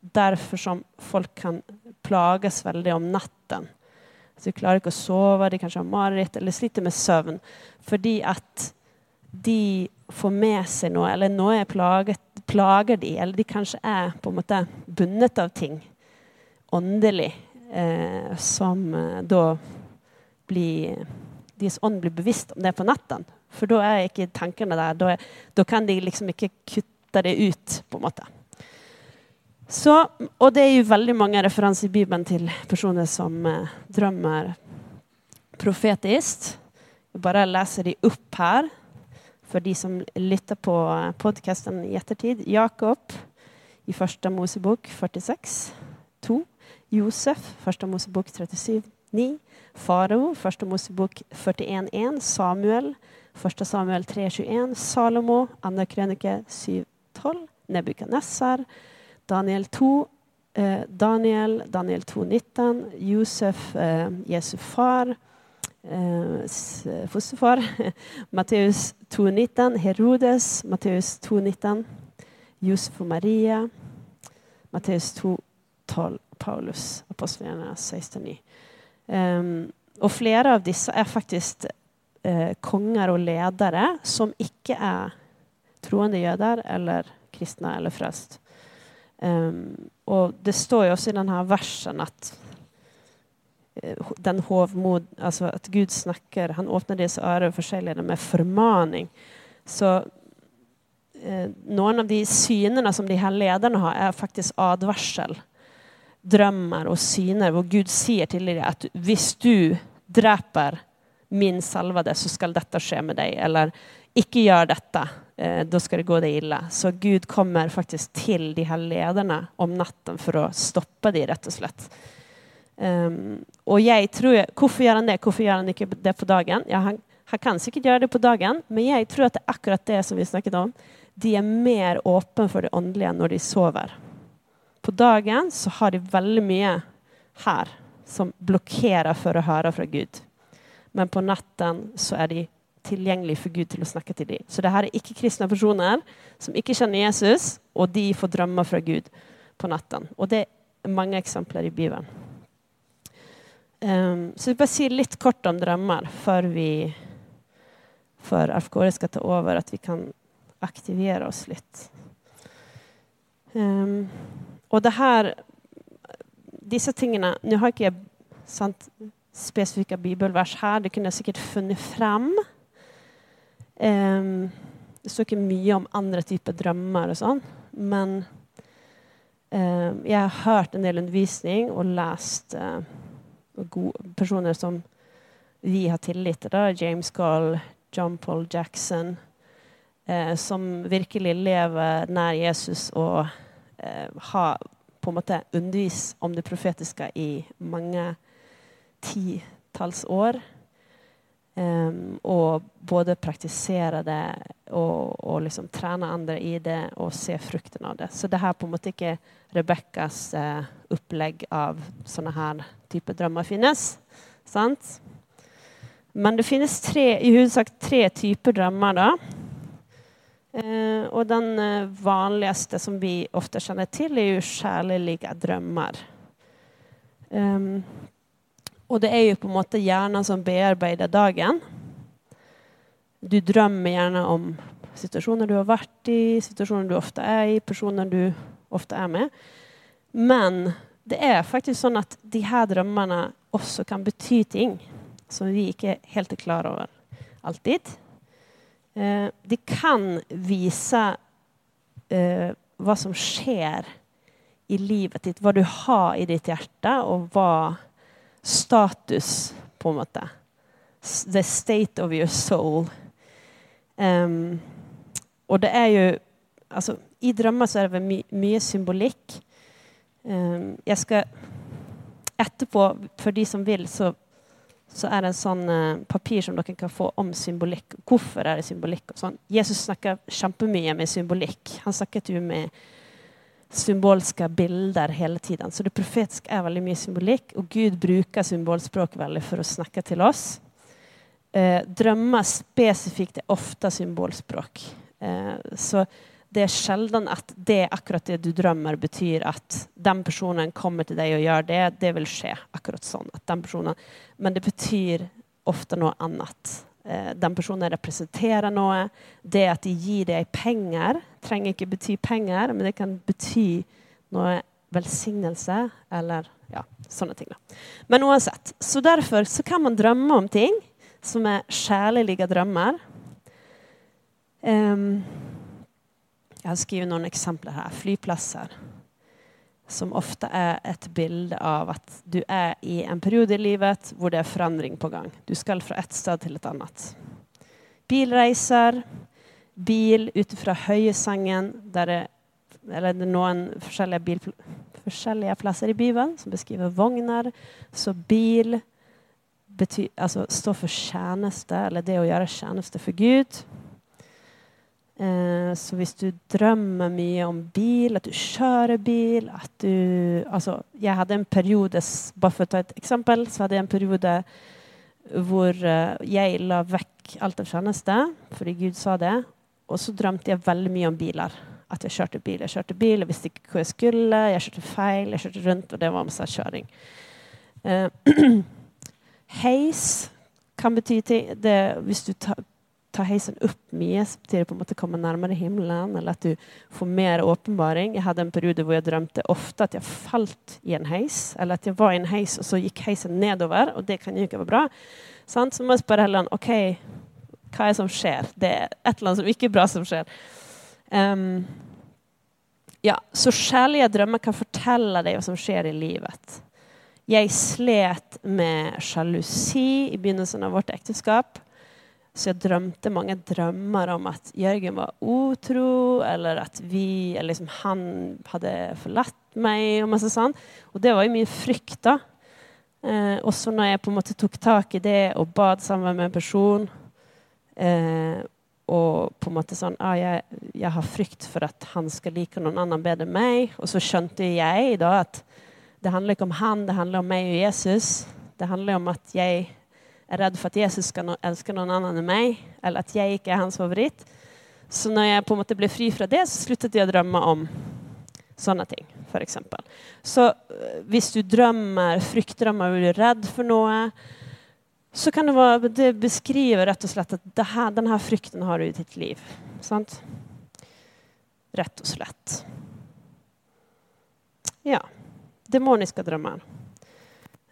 derfor som folk kan plages veldig om natten. Så de klarer ikke å sove, de kanskje har mareritt eller sliter med søvn. Fordi at de får med seg noe, eller noe er plaget, plager de, eller de kanskje er på en måte bundet av ting åndelig, eh, som eh, da blir Deres ånd blir bevisst om det på natten. For da er ikke tankene der. Da, da kan de liksom ikke kutte det ut, på en måte. Så, og det er jo veldig mange referanser i Bibelen til personer som eh, drømmer profetisk. Jeg bare leser de opp her for de som lytter på eh, podkasten i ettertid. Jakob i første Mosebok 46, 2. Josef, første Mosebok 37, 9. Farao, første Mosebok 41,1. Samuel, første Samuel 3,21. Salomo, andre krønike 7, 12. Nebukadnessar, Daniel 2, eh, Daniel, Daniel 2,19. Josef, eh, Jesu far, eh, fosterfar, (laughs) Matteus 2,19. Herodes, Matteus 2,19. Josef og Maria, Matteus 2,12. Paulus, apostlene 16, 9. Um, og flere av disse er faktisk eh, konger og ledere som ikke er troende jøder eller kristne eller frelst. Um, og det står jo også i denne versen at uh, den hovmod Altså at Gud snakker Han åpner deres ører forskjellige med formaning. Så eh, noen av de synene som de her lederne har, er faktisk advarsel. Drømmer og syner hvor Gud sier til dem at hvis du dreper min salvede, så skal dette skje med deg. Eller ikke gjør dette eh, da skal det gå deg ille. Så Gud kommer faktisk til de her lederne om natten for å stoppe dem, rett og slett. Um, og jeg tror, Hvorfor gjør han det? Hvorfor gjør han ikke det på dagen? Ja, han, han, kan sikkert gjøre det på dagen, men jeg tror at det er akkurat det som vi snakket om. De er mer åpne for det åndelige når de sover. På dagen så har de veldig mye her som blokkerer for å høre fra Gud. Men på natten så er de tilgjengelige for Gud til å snakke til dem. Så det her er ikke-kristne personer som ikke kjenner Jesus, og de får drømmer fra Gud på natten. Og det er mange eksempler i Bibelen. Um, så vi bare sier litt kort om drømmer før vi før Kåre skal ta over, at vi kan aktivere oss litt. Um, og det her Disse tingene Nå har ikke jeg sant, spesifikke bibelvers her. Det kunne jeg sikkert funnet frem. Um, det står ikke mye om andre typer drømmer og sånn, men um, jeg har hørt en del undervisning og lest uh, personer som vi har tillit til. James Gall, John Paul Jackson, uh, som virkelig lever nær Jesus og uh, har på en måte undervist om det profetiske i mange titalls år. Um, og både praktisere det og, og liksom trene andre i det og se frukten av det. Så det her på en måte ikke Rebekkas uh, opplegg av sånne her type drømmer finnes. Sant? Men det finnes tre, i hovedsak tre typer drømmer. da. Uh, og den uh, vanligste som vi ofte kjenner til, er jo sjelelige drømmer. Um, og det er jo på en måte hjernen som bearbeider dagen. Du drømmer gjerne om situasjoner du har vært i, situasjoner du ofte er i, personer du ofte er med. Men det er faktisk sånn at de her drømmene også kan bety ting som vi ikke helt er klar over alltid. Eh, de kan vise eh, hva som skjer i livet ditt, hva du har i ditt hjerte, og hva status, på en måte. The state of your soul. Um, og det er jo altså, I drømmer så er det my mye symbolikk. Um, jeg skal Etterpå, for de som vil, så, så er det en sånn uh, papir som dere kan få om symbolikk. Hvorfor er det symbolikk? og sånn. Jesus snakker kjempemye med symbolikk. Han snakket jo med symbolske bilder hele tiden. Så det profetiske er veldig mye symbolikk, og Gud bruker symbolspråk veldig for å snakke til oss. Eh, drømmer spesifikt er ofte symbolspråk. Eh, så det er sjelden at det akkurat det du drømmer, betyr at den personen kommer til deg og gjør det. Det vil skje akkurat sånn. at den personen, Men det betyr ofte noe annet. Eh, den personen representerer noe. Det at de gir deg penger, trenger ikke bety penger, men det kan bety noe velsignelse eller ja, sånne ting. Da. Men uansett. Så derfor så kan man drømme om ting som er sjelelige drømmer. Um, jeg har skrevet noen eksempler her. Flyplasser som ofte er et bilde av at du er i en periode i livet hvor det er forandring på gang. Du skal fra et sted til et annet. Bilreiser, bil ut fra Høyesangen, der det, eller det er noen forskjellige, bil, forskjellige plasser i Bibelen som beskriver vogner. Så bil betyr, altså, står for tjeneste, eller det å gjøre tjeneste for Gud. Eh, så hvis du drømmer mye om bil, at du kjører bil at du, altså, Jeg hadde en periode bare for å ta et eksempel, så hadde jeg en periode hvor eh, jeg la vekk alt av tjeneste fordi Gud sa det. Og så drømte jeg veldig mye om biler. At jeg kjørte bil. Jeg kjørte bil, jeg visste ikke hvor jeg skulle. Jeg kjørte feil, jeg kjørte rundt, og det var masse kjøring. Eh, (clears throat) heis kan bety ting det, Hvis du tar ta heisen opp mye, samtidig på en måte komme nærmere himmelen, eller at du får mer åpenbaring. Jeg hadde en periode hvor jeg drømte ofte at jeg falt i en heis, eller at jeg var i en heis, og så gikk heisen nedover, og det kan jo ikke være bra. Så må jeg spørre Helland OK, hva er det som skjer? Det er et eller annet som ikke er bra som skjer. Um, ja, så kjærlige drømmer kan fortelle deg hva som skjer i livet. Jeg slet med sjalusi i begynnelsen av vårt ekteskap. Så jeg drømte mange drømmer om at Jørgen var utro, eller at vi, eller liksom han hadde forlatt meg. Og masse sånn. Og det var jo min frykt. da. Eh, også når jeg på en måte tok tak i det og bad sammen med en person eh, og på en måte sånn ah, jeg, jeg, har frykt for at han skal like noen annen bedre enn meg. Og så skjønte jeg da at det handler ikke om han, det handler om meg og Jesus. Det handler om at jeg er redd for at Jesus skal elske noen annen enn meg, eller at jeg ikke er hans favoritt. Så når jeg på en måte ble fri fra det, så sluttet jeg å drømme om sånne ting. For eksempel. så øh, hvis du drømmer fryktdrømmer, og du er redd for noe, så kan det, være, det beskrive rett og slett at her, denne frykten har du i ditt liv. Sant? Rett og slett. Ja. Demoniske drømmer.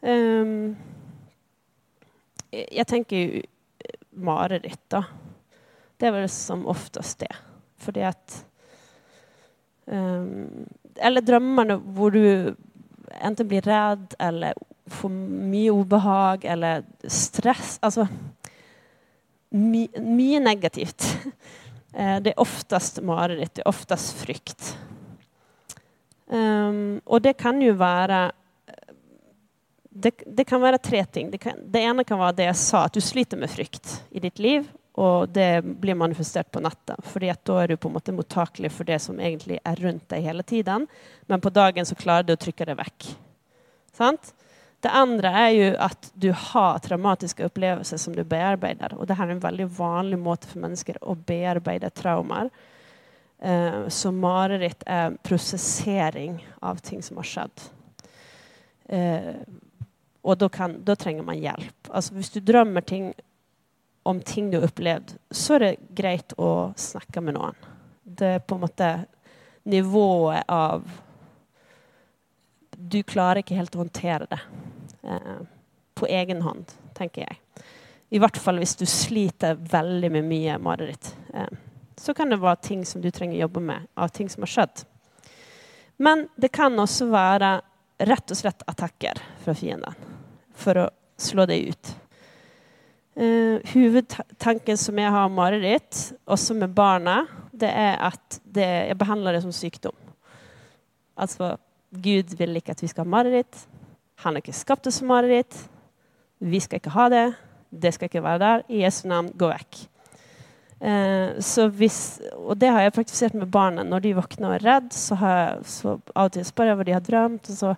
Um, jeg tenker jo mareritt, da. Det er vel som oftest det. Fordi at um, Eller drømmene hvor du enten blir redd eller får mye ubehag eller stress. Altså my, mye negativt. (laughs) Eh, det er oftest mareritt. Det er oftest frykt. Um, og det kan jo være det, det, kan være tre ting. Det, kan, det, ene kan være det jeg sa, at du sliter med frykt i ditt liv. Og det blir manifestert på natta. fordi da er du på en måte mottakelig for det som egentlig er rundt deg hele tiden. Men på dagen så klarer du å trykke det vekk. Sant? Det andre er jo at du har traumatiske opplevelser som du bearbeider. Og det her er en veldig vanlig måte for mennesker å bearbeide traumer. Uh, så mareritt er prosessering av ting som har skjedd. Og da, kan, da, trenger man hjelp. Altså Hvis du drømmer ting om ting du har opplevd, så er det greit å snakke med noen. Det er på en måte nivået av Du klarer ikke helt å håndtere det eh, på egen hånd, tenker jeg. I hvert fall hvis du sliter veldig med mye mareritt. Eh, så kan det være ting som du trenger å jobbe med, av ting som har skjedd. Men det kan også være rett og slett attacker fra fienden for å slå det ut. Uh, hovedtanken som jeg har om mareritt, også med barna, det er at det, jeg behandler det som sykdom. Altså, Gud vil ikke at vi skal ha mareritt. Han har ikke skapt oss som mareritt. Vi skal ikke ha det. Det skal ikke være der. I Jesu navn, gå vekk. Uh, hvis, og det har jeg praktisert med barna. Når de våkner og er redd, så, jeg, så av og til spør jeg hva de har drømt. og så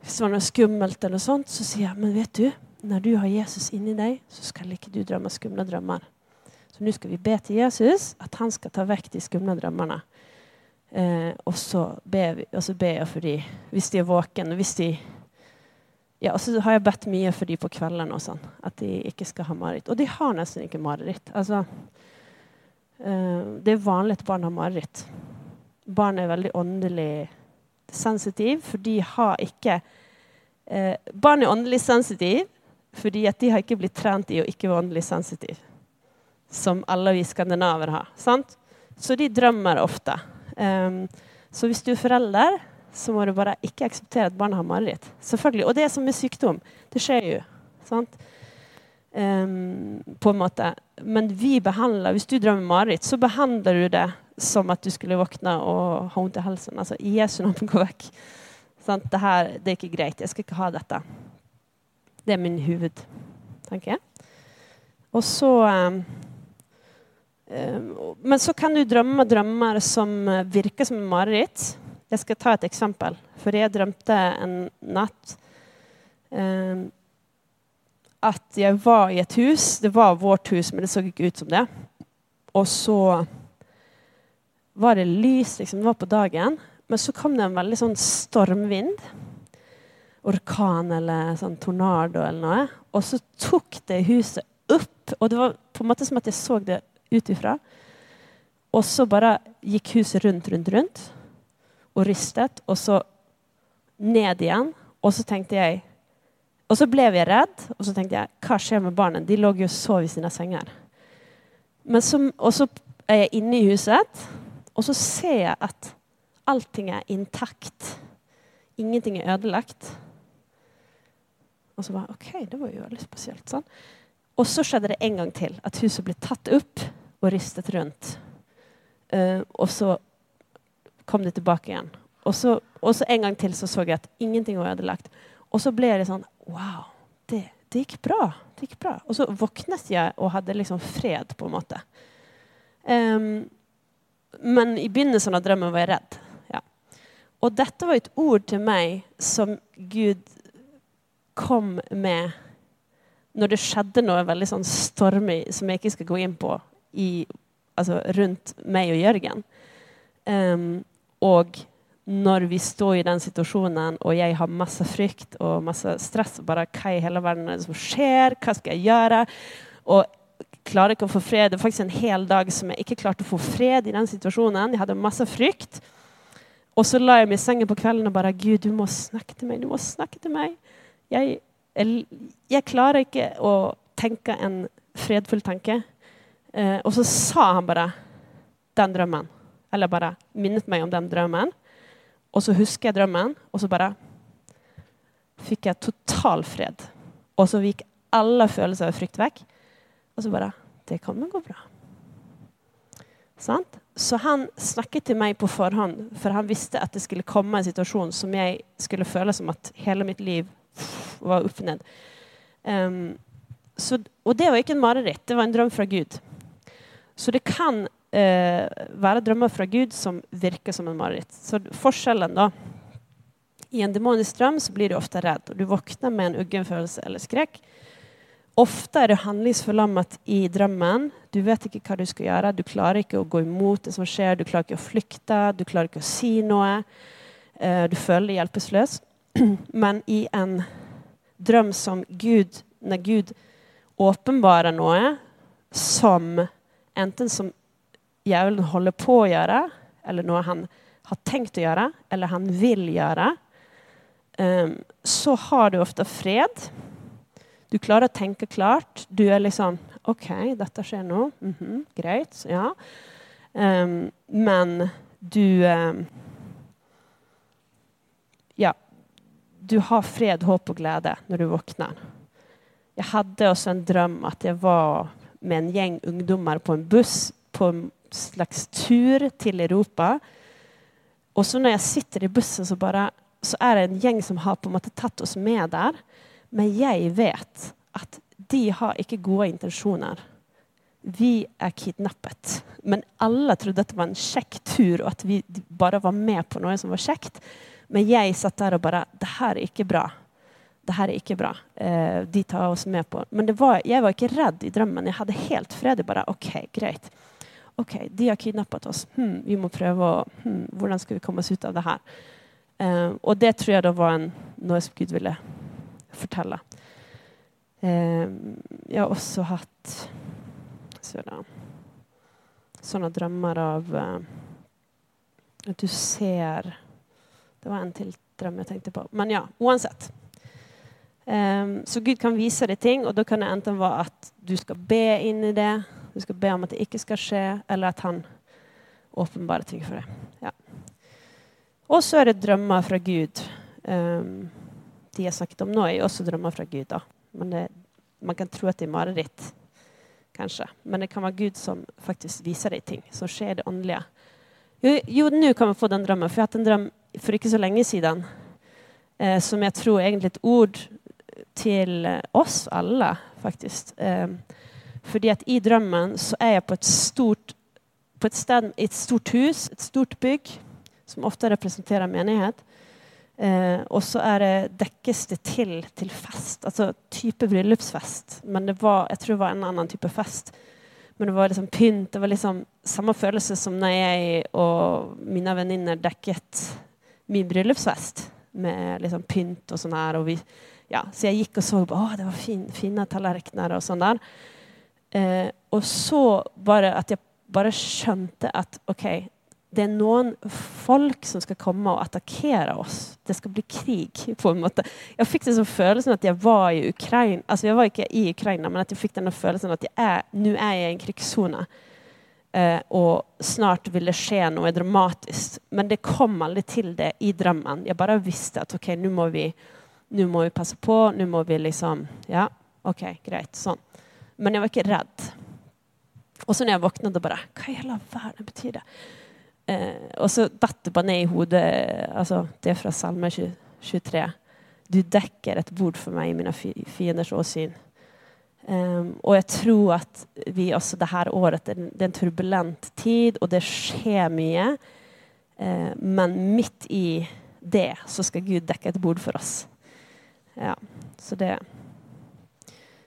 Hvis det var noe skummelt, eller sånt, så sier jeg men vet du, når du har Jesus inni deg, så skal ikke du drømme skumle drømmer. Så nå skal vi be til Jesus at han skal ta vekk de skumle drømmene. Eh, og så ber, jeg for dem hvis de er våkne. Ja, og så har jeg bedt mye for dem på kveldene og sånn, at de ikke skal ha mareritt. Og de har nesten ikke mareritt. Altså, eh, det er vanlig at barn har mareritt. Barn er veldig åndelig sensitive, for de har ikke eh, Barn er åndelig sensitive fordi at de har ikke blitt trent i å ikke være åndelig sensitiv. Som alle vi skandinaver har. Sant? Så de drømmer ofte. Um, så hvis du er forelder, så må du bare ikke akseptere at barn har mareritt. Selvfølgelig. Og det er som med sykdom. Det skjer jo. Sant? Um, på en måte. Men vi behandler, hvis du drømmer mareritt, så behandler du det som at du skulle våkne og ha vondt i halsen. Altså, I Jesu navn, gå vekk. Sånn, Det, her, det er ikke greit. Jeg skal ikke ha dette. Det er min hovedtanke. Og så um, Men så kan du drømme drømmer som virker som mareritt. Jeg skal ta et eksempel. For jeg drømte en natt um, at jeg var i et hus. Det var vårt hus, men det så ikke ut som det. Og så var det lys, liksom. Det var på dagen. Men så kom det en veldig sånn stormvind orkan eller sånn tornado eller noe. Og så tok det huset opp, og det var på en måte som at jeg så det ut ifra. Og så bare gikk huset rundt, rundt, rundt og ristet. Og så ned igjen. Og så tenkte jeg Og så ble jeg redd, og så tenkte jeg hva skjer med barna? De lå jo og sov i sine senger. Men så, og så er jeg inne i huset, og så ser jeg at allting er intakt. Ingenting er ødelagt. Og så bare OK, det var jo veldig spesielt. sånn. Og så skjedde det en gang til. At huset ble tatt opp og ristet rundt. Uh, og så kom det tilbake igjen. Og så, og så, en gang til så så jeg at ingenting var ødelagt. Og så ble det sånn Wow, det, det, gikk bra. Det gikk bra. Og så våknet jeg og hadde liksom fred, på en måte. Um, men i begynnelsen av drømmen var jeg redd. Ja. Og dette var et ord til meg som Gud kom med når det skjedde noe veldig sånn stormig som jeg ikke skal gå inn på, i, altså rundt meg og Jørgen. Um, og når vi står i den situasjonen, og jeg har masse frykt og masse stress bare Hva i hele verden er det som skjer? Hva skal jeg gjøre? Og klarer ikke å få fred. Det var faktisk en hel dag som jeg ikke klarte å få fred i den situasjonen. Jeg hadde masse frykt. Og så la jeg meg i sengen på kvelden og bare Gud, du må snakke til meg. Du må snakke til meg jeg, jeg, klarer ikke å tenke en fredfull tanke. Eh, og så sa han bare den drømmen. Eller bare minnet meg om den drømmen. Og så husker jeg drømmen, og så bare fikk jeg total fred. Og så gikk alle følelser av frykt vekk. Og så bare Det kommer gå bra. Sant? Så han snakket til meg på forhånd, for han visste at det skulle komme en situasjon som jeg skulle føle som at hele mitt liv var opp ned. Um, så, og det var ikke en mareritt, det var en drøm fra Gud. Så det kan uh, være drømmer fra Gud som virker som en mareritt. Så forskjellen, da I en demonisk drøm så blir du ofte redd, og du våkner med en uggen følelse eller skrekk. Ofte er du handlingsforlammet i drømmen. Du vet ikke hva du skal gjøre. Du klarer ikke å gå imot det som skjer, du klarer ikke å flykte, du klarer ikke å si noe. Uh, du føler deg hjelpeløs. (clears throat) Men i en drøm som Gud Når Gud åpenbarer noe som enten som djevelen holder på å gjøre, eller noe han har tenkt å gjøre, eller han vil gjøre, um, så har du ofte fred. Du klarer å tenke klart. Du er liksom OK, dette skjer nå. Mm -hmm, greit. Ja. Um, men du um, Ja. Du har fred, håp og glede når du våkner. Jeg hadde også en drøm at jeg var med en gjeng ungdommer på en buss på en slags tur til Europa. Og så når jeg sitter i bussen, så, bare, så er det en gjeng som har på en måte tatt oss med der. Men jeg vet at de har ikke gode intensjoner. Vi er kidnappet. Men alle trodde at det var en kjekk tur, og at vi bare var med på noe som var kjekt. Men jeg satt der og bare Det her er ikke bra det her er ikke bra. Eh, de tar oss med på Men var, jeg var ikke redd i drømmen. Jeg hadde helt fred. bare, OK, greit. OK, de har kidnappet oss. Hm, vi må prøve å hm, Hvordan skal vi komme oss ut av det her? Eh, og det tror jeg da var en, noe som Gud ville fortelle. Eh, jeg har også hatt sånne, sånne drømmer av eh, at du ser Det var en til drøm jeg tenkte på. Men ja, uansett. Um, så Gud kan vise deg ting, og da kan det enten være at du skal be inn i det, du skal be om at det ikke skal skje, eller at han åpenbarer ting for deg. Ja. Og så er det drømmer fra Gud. Um, de jeg snakket om nå, er jo også drømmer fra Gud. da. Men det, man kan tro at det er mareritt, kanskje. Men det kan være Gud som faktisk viser deg ting som skjer i det åndelige. Jo, nå kan vi få den drømmen. For jeg har hatt en drøm for ikke så lenge siden eh, som jeg tror egentlig et ord til oss alle, faktisk. Eh, fordi at i drømmen så er jeg på et stort på et sted et stort hus, et stort bygg, som ofte representerer menighet. Eh, og så er det, dekkes det til til fest, altså type bryllupsfest. Men det var, jeg tror det var en annen type fest. Men det var liksom pynt. Det var liksom samme følelse som når jeg og mine venninner dekket min bryllupsfest med liksom pynt og sånn her. Og vi ja, så jeg gikk og så på det var fin, fine tallerkener og sånn der. Eh, og så bare at jeg bare skjønte at OK, det er noen folk som skal komme og attakkere oss. Det skal bli krig, på en måte. Jeg fikk den følelsen at jeg var i Ukraina. Altså, jeg var ikke i Ukraina, men at jeg fikk denne følelsen at nå er jeg i en krigssone. Eh, og snart vil det skje noe dramatisk. Men det kom aldri til det i drømmen. Jeg bare visste at OK, nå må vi nå må vi passe på. Nå må vi liksom Ja, OK, greit. Sånn. Men jeg var ikke redd. Og så når jeg våknet, bare Hva i hele verden betyr det? Eh, og så datt det bare ned i hodet altså, Det er fra Salme 23. Du dekker et bord for meg i mine fienders åsyn. Um, og jeg tror at vi også det her året det er en turbulent tid, og det skjer mye. Uh, men midt i det så skal Gud dekke et bord for oss. Ja, så det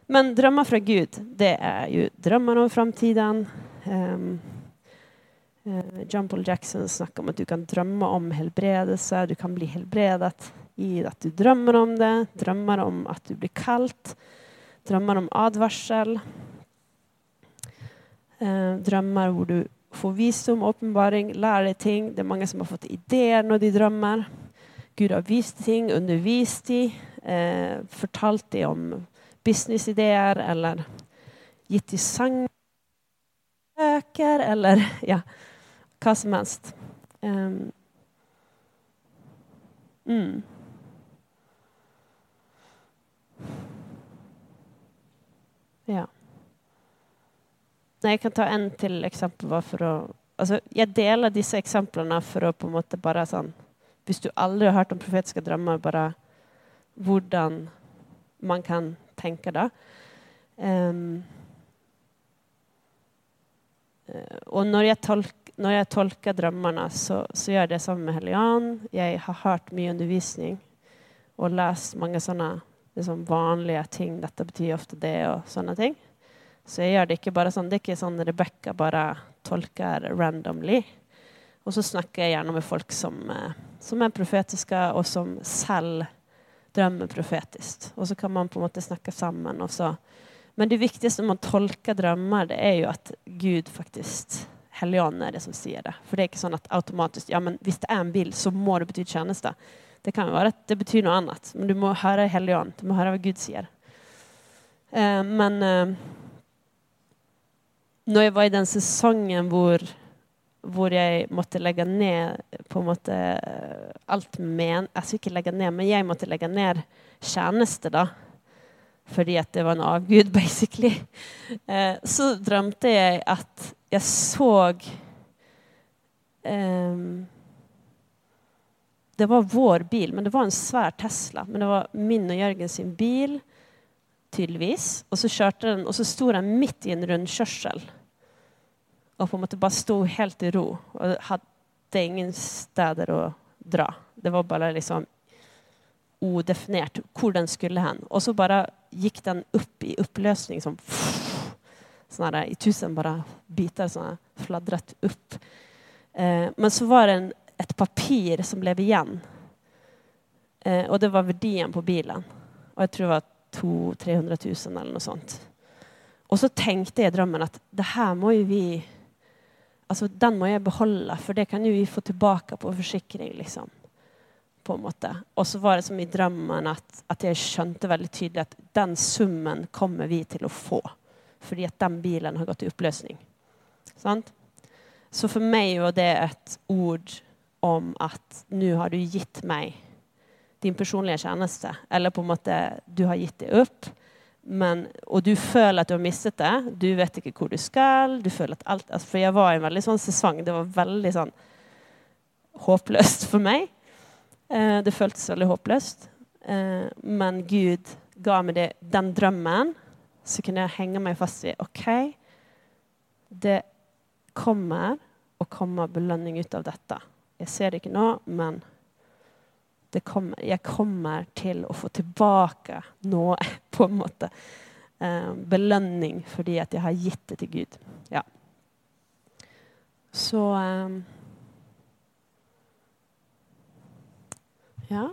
Men drømmer fra Gud, det er jo drømmer om framtiden. Um, John Paul Jackson snakker om at du kan drømme om helbredelse. Du kan bli helbredet i at du drømmer om det. Drømmer om at du blir kalt. Drømmer om advarsel. Uh, drømmer hvor du får visdom, åpenbaring, lærer deg ting. Det er mange som har fått ideer når de drømmer. Gud har vist ting, undervist dem eh, fortalt dem om businessideer eller gitt dem sangbøker eller (laughs) ja, hva som helst. Um, mm. Ja. Jeg kan ta en til eksempel. For å, altså, jeg deler disse eksemplene for å på en måte bare sånn Hvis du aldri har hørt om profetiske drømmer, bare hvordan man kan tenke da. Um, og når jeg, tolk, når jeg, tolker drømmene, så, så gjør jeg det sammen med Hellian. Jeg har hørt mye undervisning og lest mange sånne liksom vanlige ting. Dette betyr ofte det, og sånne ting. Så jeg gjør det ikke bare sånn. Det er ikke sånn Rebekka bare tolker randomly. Og så snakker jeg gjerne med folk som, eh, som er profetiske, og som selv drømmer profetisk. Og så kan man på en måte snakke sammen. men det viktigste når man tolker drømmer, det er jo at Gud faktisk Helligånden er det som sier det. For det er ikke sånn at automatisk ja, men hvis det er en bil, så må det bety tjeneste. Det kan jo være at det betyr noe annet, men du må høre Helligånden. Du må høre hva Gud sier. Eh, men eh, når jeg var i den sesongen hvor, hvor jeg måtte legge ned på en måte alt med Jeg ikke legge ned, men jeg måtte legge ned tjeneste, da fordi at det var en avgud, (laughs) basically. Eh, så drømte jeg at jeg så eh, Det var vår bil, men det var en svær Tesla. Men det var min og Jørgen sin bil, tydeligvis. Og så kjørte den, og så sto den midt i en rundkjørsel. Og på en måte bare sto helt i ro. Og hadde ingen steder å dra. Det var bare liksom udefinert hvor den skulle hen. Og så bare gikk den opp i oppløsning som sånn her, I tusen bare biter sånn fladret opp. Eh, men så var det en, et papir som ble igjen. Eh, og det var verdien på bilen. Og jeg tror det var 200 300 000 eller noe sånt. Og så tenkte jeg i drømmen at det her må jo vi Altså, den må jeg beholde, for det kan jo vi få tilbake på forsikring, liksom på en måte. Og så var det som i drømmen at, at, jeg skjønte veldig tydelig at den summen kommer vi til å få. Fordi at den bilen har gått i oppløsning. Sant? Så for meg var det et ord om at nå har du gitt meg din personlige tjeneste. Eller på en måte du har gitt det opp. Men, og du føler at du har mistet det. Du vet ikke hvor du skal. du føler at alt, altså For jeg var i en veldig sånn sesong. Det var veldig sånn håpløst for meg. Eh, det føltes veldig håpløst. Eh, men Gud ga meg det, den drømmen, så kunne jeg henge meg fast i OK, det kommer og kommer belønning ut av dette. Jeg ser det ikke nå, men kommer, jeg kommer til å få tilbake noe, (laughs) på en måte. Eh, belønning fordi at jeg har gitt det til Gud. Ja. Så Ja.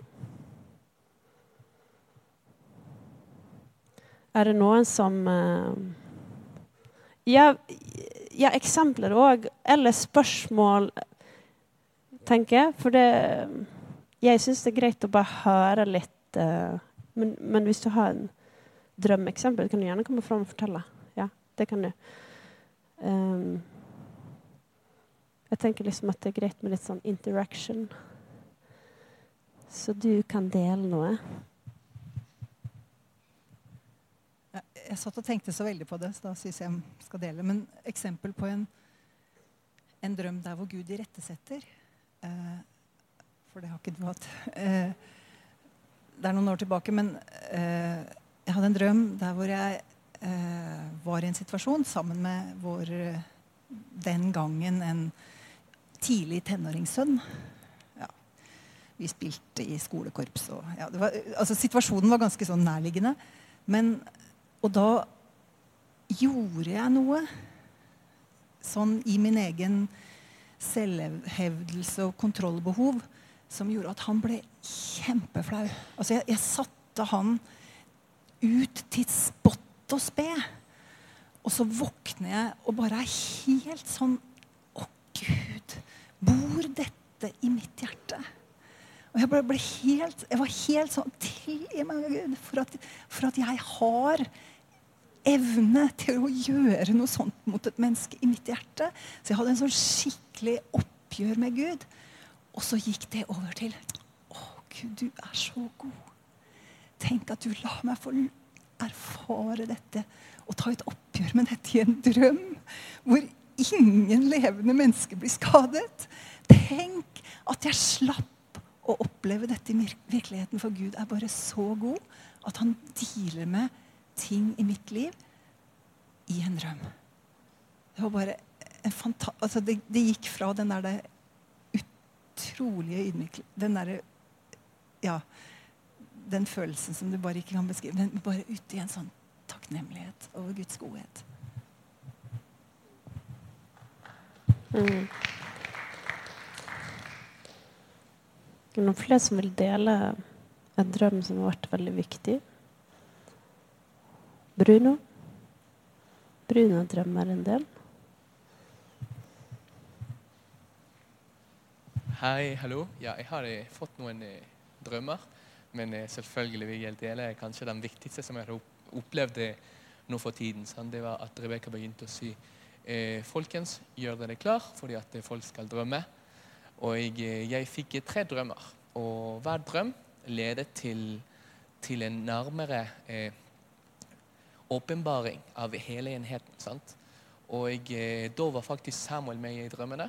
Er det noen som uh, ja, ja, eksempler òg. Eller spørsmål, tenker jeg. For det Jeg syns det er greit å bare høre litt uh, men, men, hvis du har en drømmeksempel, kan du gjerne komme fram og fortelle. Ja, det kan du. Um, jeg tenker liksom at det er greit med litt sånn interaction. Så du kan dele noe? Jeg satt og tenkte så veldig på det, så da syns jeg jeg skal dele. Men eksempel på en, en drøm der hvor Gud irettesetter eh, For det har ikke du hatt. Eh, det er noen år tilbake, men eh, jeg hadde en drøm der hvor jeg eh, var i en situasjon sammen med vår den gangen en tidlig tenåringssønn. Vi spilte i skolekorps. Og, ja, var, altså, situasjonen var ganske sånn nærliggende. Men, og da gjorde jeg noe sånn i min egen selvhevdelse og kontrollbehov som gjorde at han ble kjempeflau. Altså, jeg, jeg satte han ut til spott og spe. Og så våkner jeg og bare er helt sånn Å, Gud, bor dette i mitt hjerte? Og jeg ble, ble helt, jeg var helt sånn Tilgi meg, Gud, for at, for at, jeg har evne til å gjøre noe sånt mot et menneske i mitt hjerte. Så jeg hadde en sånn skikkelig oppgjør med Gud. Og så gikk det over til Å, Gud, du er så god. Tenk at du lar meg få erfare dette og ta et oppgjør med dette i en drøm hvor ingen levende mennesker blir skadet. Tenk at jeg slapp å oppleve dette i virkeligheten, for Gud er bare så god at han dealer med ting i mitt liv i en drøm. Det var bare en fanta altså det, det, gikk fra den der det utrolige ydmykelsen Den derre Ja. Den følelsen som du bare ikke kan beskrive. Men bare ute i en sånn takknemlighet over Guds godhet. Mm. Det er noen flere som vil dele en drøm som har vært veldig viktig. Bruno? Bruno drømmer en del. Hei, hallo. Ja, jeg har eh, fått noen eh, drømmer. Men eh, selvfølgelig vil jeg dele kanskje den viktigste som jeg har opplevd nå for tiden. Sant? Det var at Rebekka begynte å si eh, Folkens, gjør dere klar fordi at folk skal drømme. Og jeg, jeg fikk tre drømmer. Og hver drøm ledet til, til en nærmere eh, åpenbaring av hele enheten. sant? Og jeg, da var faktisk Samuel med i drømmene,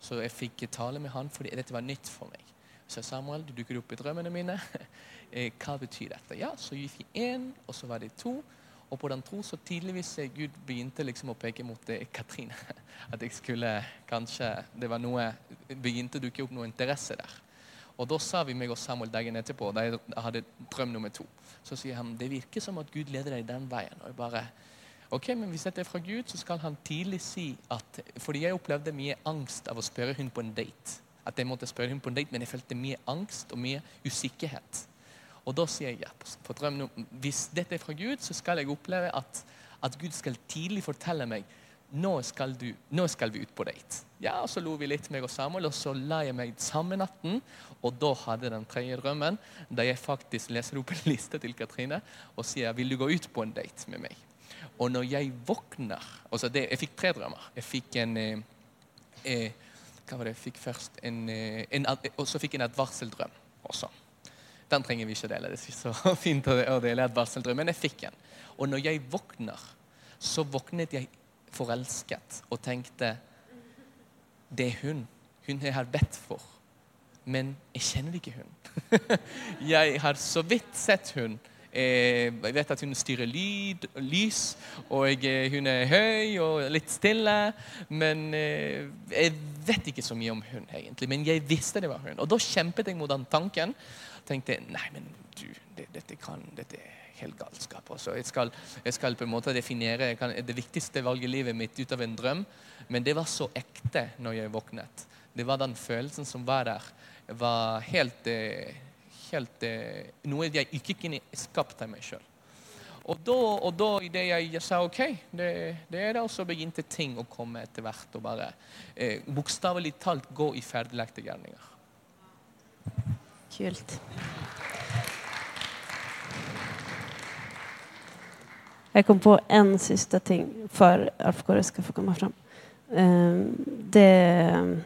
så jeg fikk tale med han fordi dette var nytt for meg. Så Samuel, du dukker opp i drømmene mine. (laughs) Eh, hva betyr dette? Ja, Så gikk vi én, og så var det to. Og på den tro så tidligvis Gud begynte liksom å peke mot det, Katrine. (laughs) At jeg skulle kanskje Det var noe begynte å dukke opp noe interesse der. Og da sa vi meg og Samuel dagen etterpå, da jeg hadde drøm nummer to, så sier han det virker som at Gud leder deg den veien. Og jeg bare ok, men Hvis dette er fra Gud, så skal han tidlig si at Fordi jeg opplevde mye angst av å spørre hun på en date. At jeg måtte spørre hun på en date, Men jeg følte mye angst og mye usikkerhet. Og da sier jeg ja. For drøm, hvis dette er fra Gud, så skal jeg oppleve at, at Gud skal tidlig fortelle meg nå skal, du, nå skal vi ut på date. Ja, og Så lo vi litt, meg og Samuel, og så la jeg meg samme natten. Og da hadde den tredje drømmen, da jeg faktisk leser opp en (laughs) liste til Katrine og sier vil du gå ut på en date med meg. Og når jeg våkner altså det, Jeg fikk tre drømmer. Jeg fikk en eh, eh, Hva var det jeg fikk først? En, eh, en, og så fikk jeg en advarseldrøm også. Den trenger vi ikke dele. Det er ikke så (laughs) fint å dele et advarseldrøm, men jeg fikk en. Og når jeg våkner, så våknet jeg forelsket og tenkte Det er hun. Hun jeg har bedt for. Men jeg kjenner ikke hun. (laughs) jeg har så vidt sett hun. Eh, jeg vet at hun styrer lyd, lys, og hun er høy og litt stille. Men eh, jeg vet ikke så mye om hun, egentlig. Men jeg visste det var hun. Og da kjempet jeg mot den tanken. Tenkte nei, men du, dette kan dette er helt galskap. Også. Jeg, skal, jeg skal på en måte definere kan, det viktigste valget i livet mitt ut av en drøm. Men det var så ekte når jeg våknet. Det var den følelsen som var der. Det var helt, eh, helt eh, Noe jeg ikke kunne skapt av meg sjøl. Og da, og da idet jeg sa OK, det, det er det, og så begynte ting å komme etter hvert. Og bare eh, bokstavelig talt gå i ferdiglagte gjerninger. Kult. Jeg kom på en siste ting før Alf Kåre skal få komme fram. Ehm, det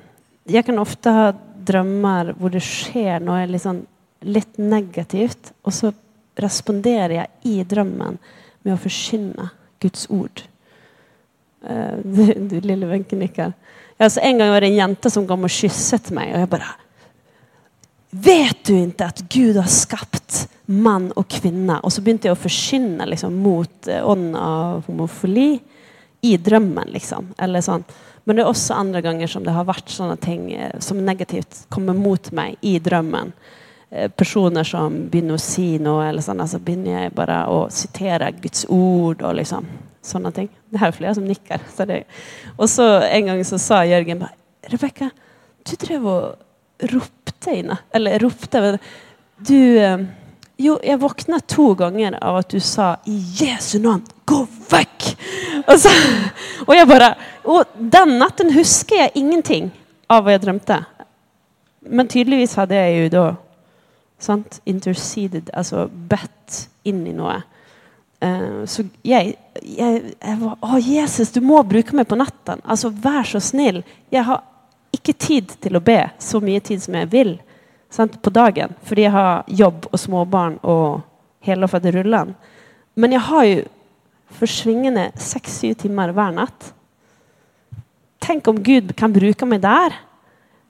Jeg kan ofte ha drømmer hvor det skjer noe litt, sånn, litt negativt, og så responderer jeg i drømmen med å forkynne Guds ord. Du, (laughs) du lille Wenche nikker. En gang var det en jente som kom og kysset meg, og jeg bare Vet du ikke at Gud har skapt mann og kvinne? Og så begynte jeg å forkynne liksom, mot eh, ånden av homofili i drømmen. Liksom. Eller sånn. Men det er også andre ganger som det har vært sånne ting eh, som negativt kommer mot meg i drømmen. Eh, personer som begynner å si noe, eller sånn, så begynner jeg bare å sitere Guds ord. og liksom sånne ting. Det er flere som nikker. Så det. Og så en gang så sa Jørgen bare Rebekka, du drev og ropte inne. Eller ropte Du eh, Jo, jeg våkna to ganger av at du sa 'I Jesu navn, gå vekk!' Og, så, og jeg bare Og den natten husker jeg ingenting av hva jeg drømte. Men tydeligvis hadde jeg jo da sant, interceded, altså bedt inn i noe. Uh, så jeg, jeg, jeg var Å, Jesus, du må bruke meg på natten. Altså, vær så snill. Jeg har ikke tid til å be så mye tid som jeg vil sant, på dagen. Fordi jeg har jobb og småbarn og hele rullene. Men jeg har jo forsvingende seks-syv timer hver natt. Tenk om Gud kan bruke meg der.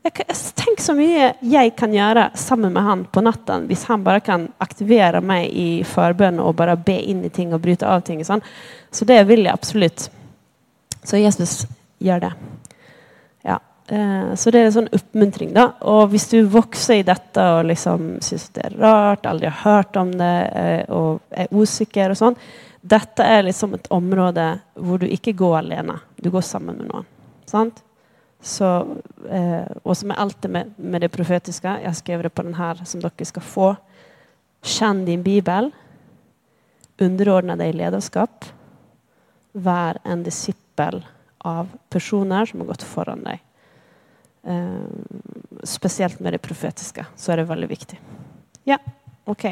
Tenk så mye jeg kan gjøre sammen med han på natten hvis han bare kan aktivere meg i forbønn og bare be inn i ting og bryte av ting. Sånn. Så det vil jeg absolutt. Så Jesus gjør det. Eh, så det er en sånn oppmuntring. da. Og hvis du vokser i dette og liksom syns det er rart, aldri har hørt om det eh, og er usikker og sånn Dette er liksom et område hvor du ikke går alene. Du går sammen med noen. Sant? Så, eh, og som er alltid med, med det profetiske. Jeg har skrevet det på den her som dere skal få. Kjenn din bibel. Underordne deg i lederskap. Vær en disippel av personer som har gått foran deg. Eh, spesielt med det profetiske, så er det veldig viktig. Ja, OK.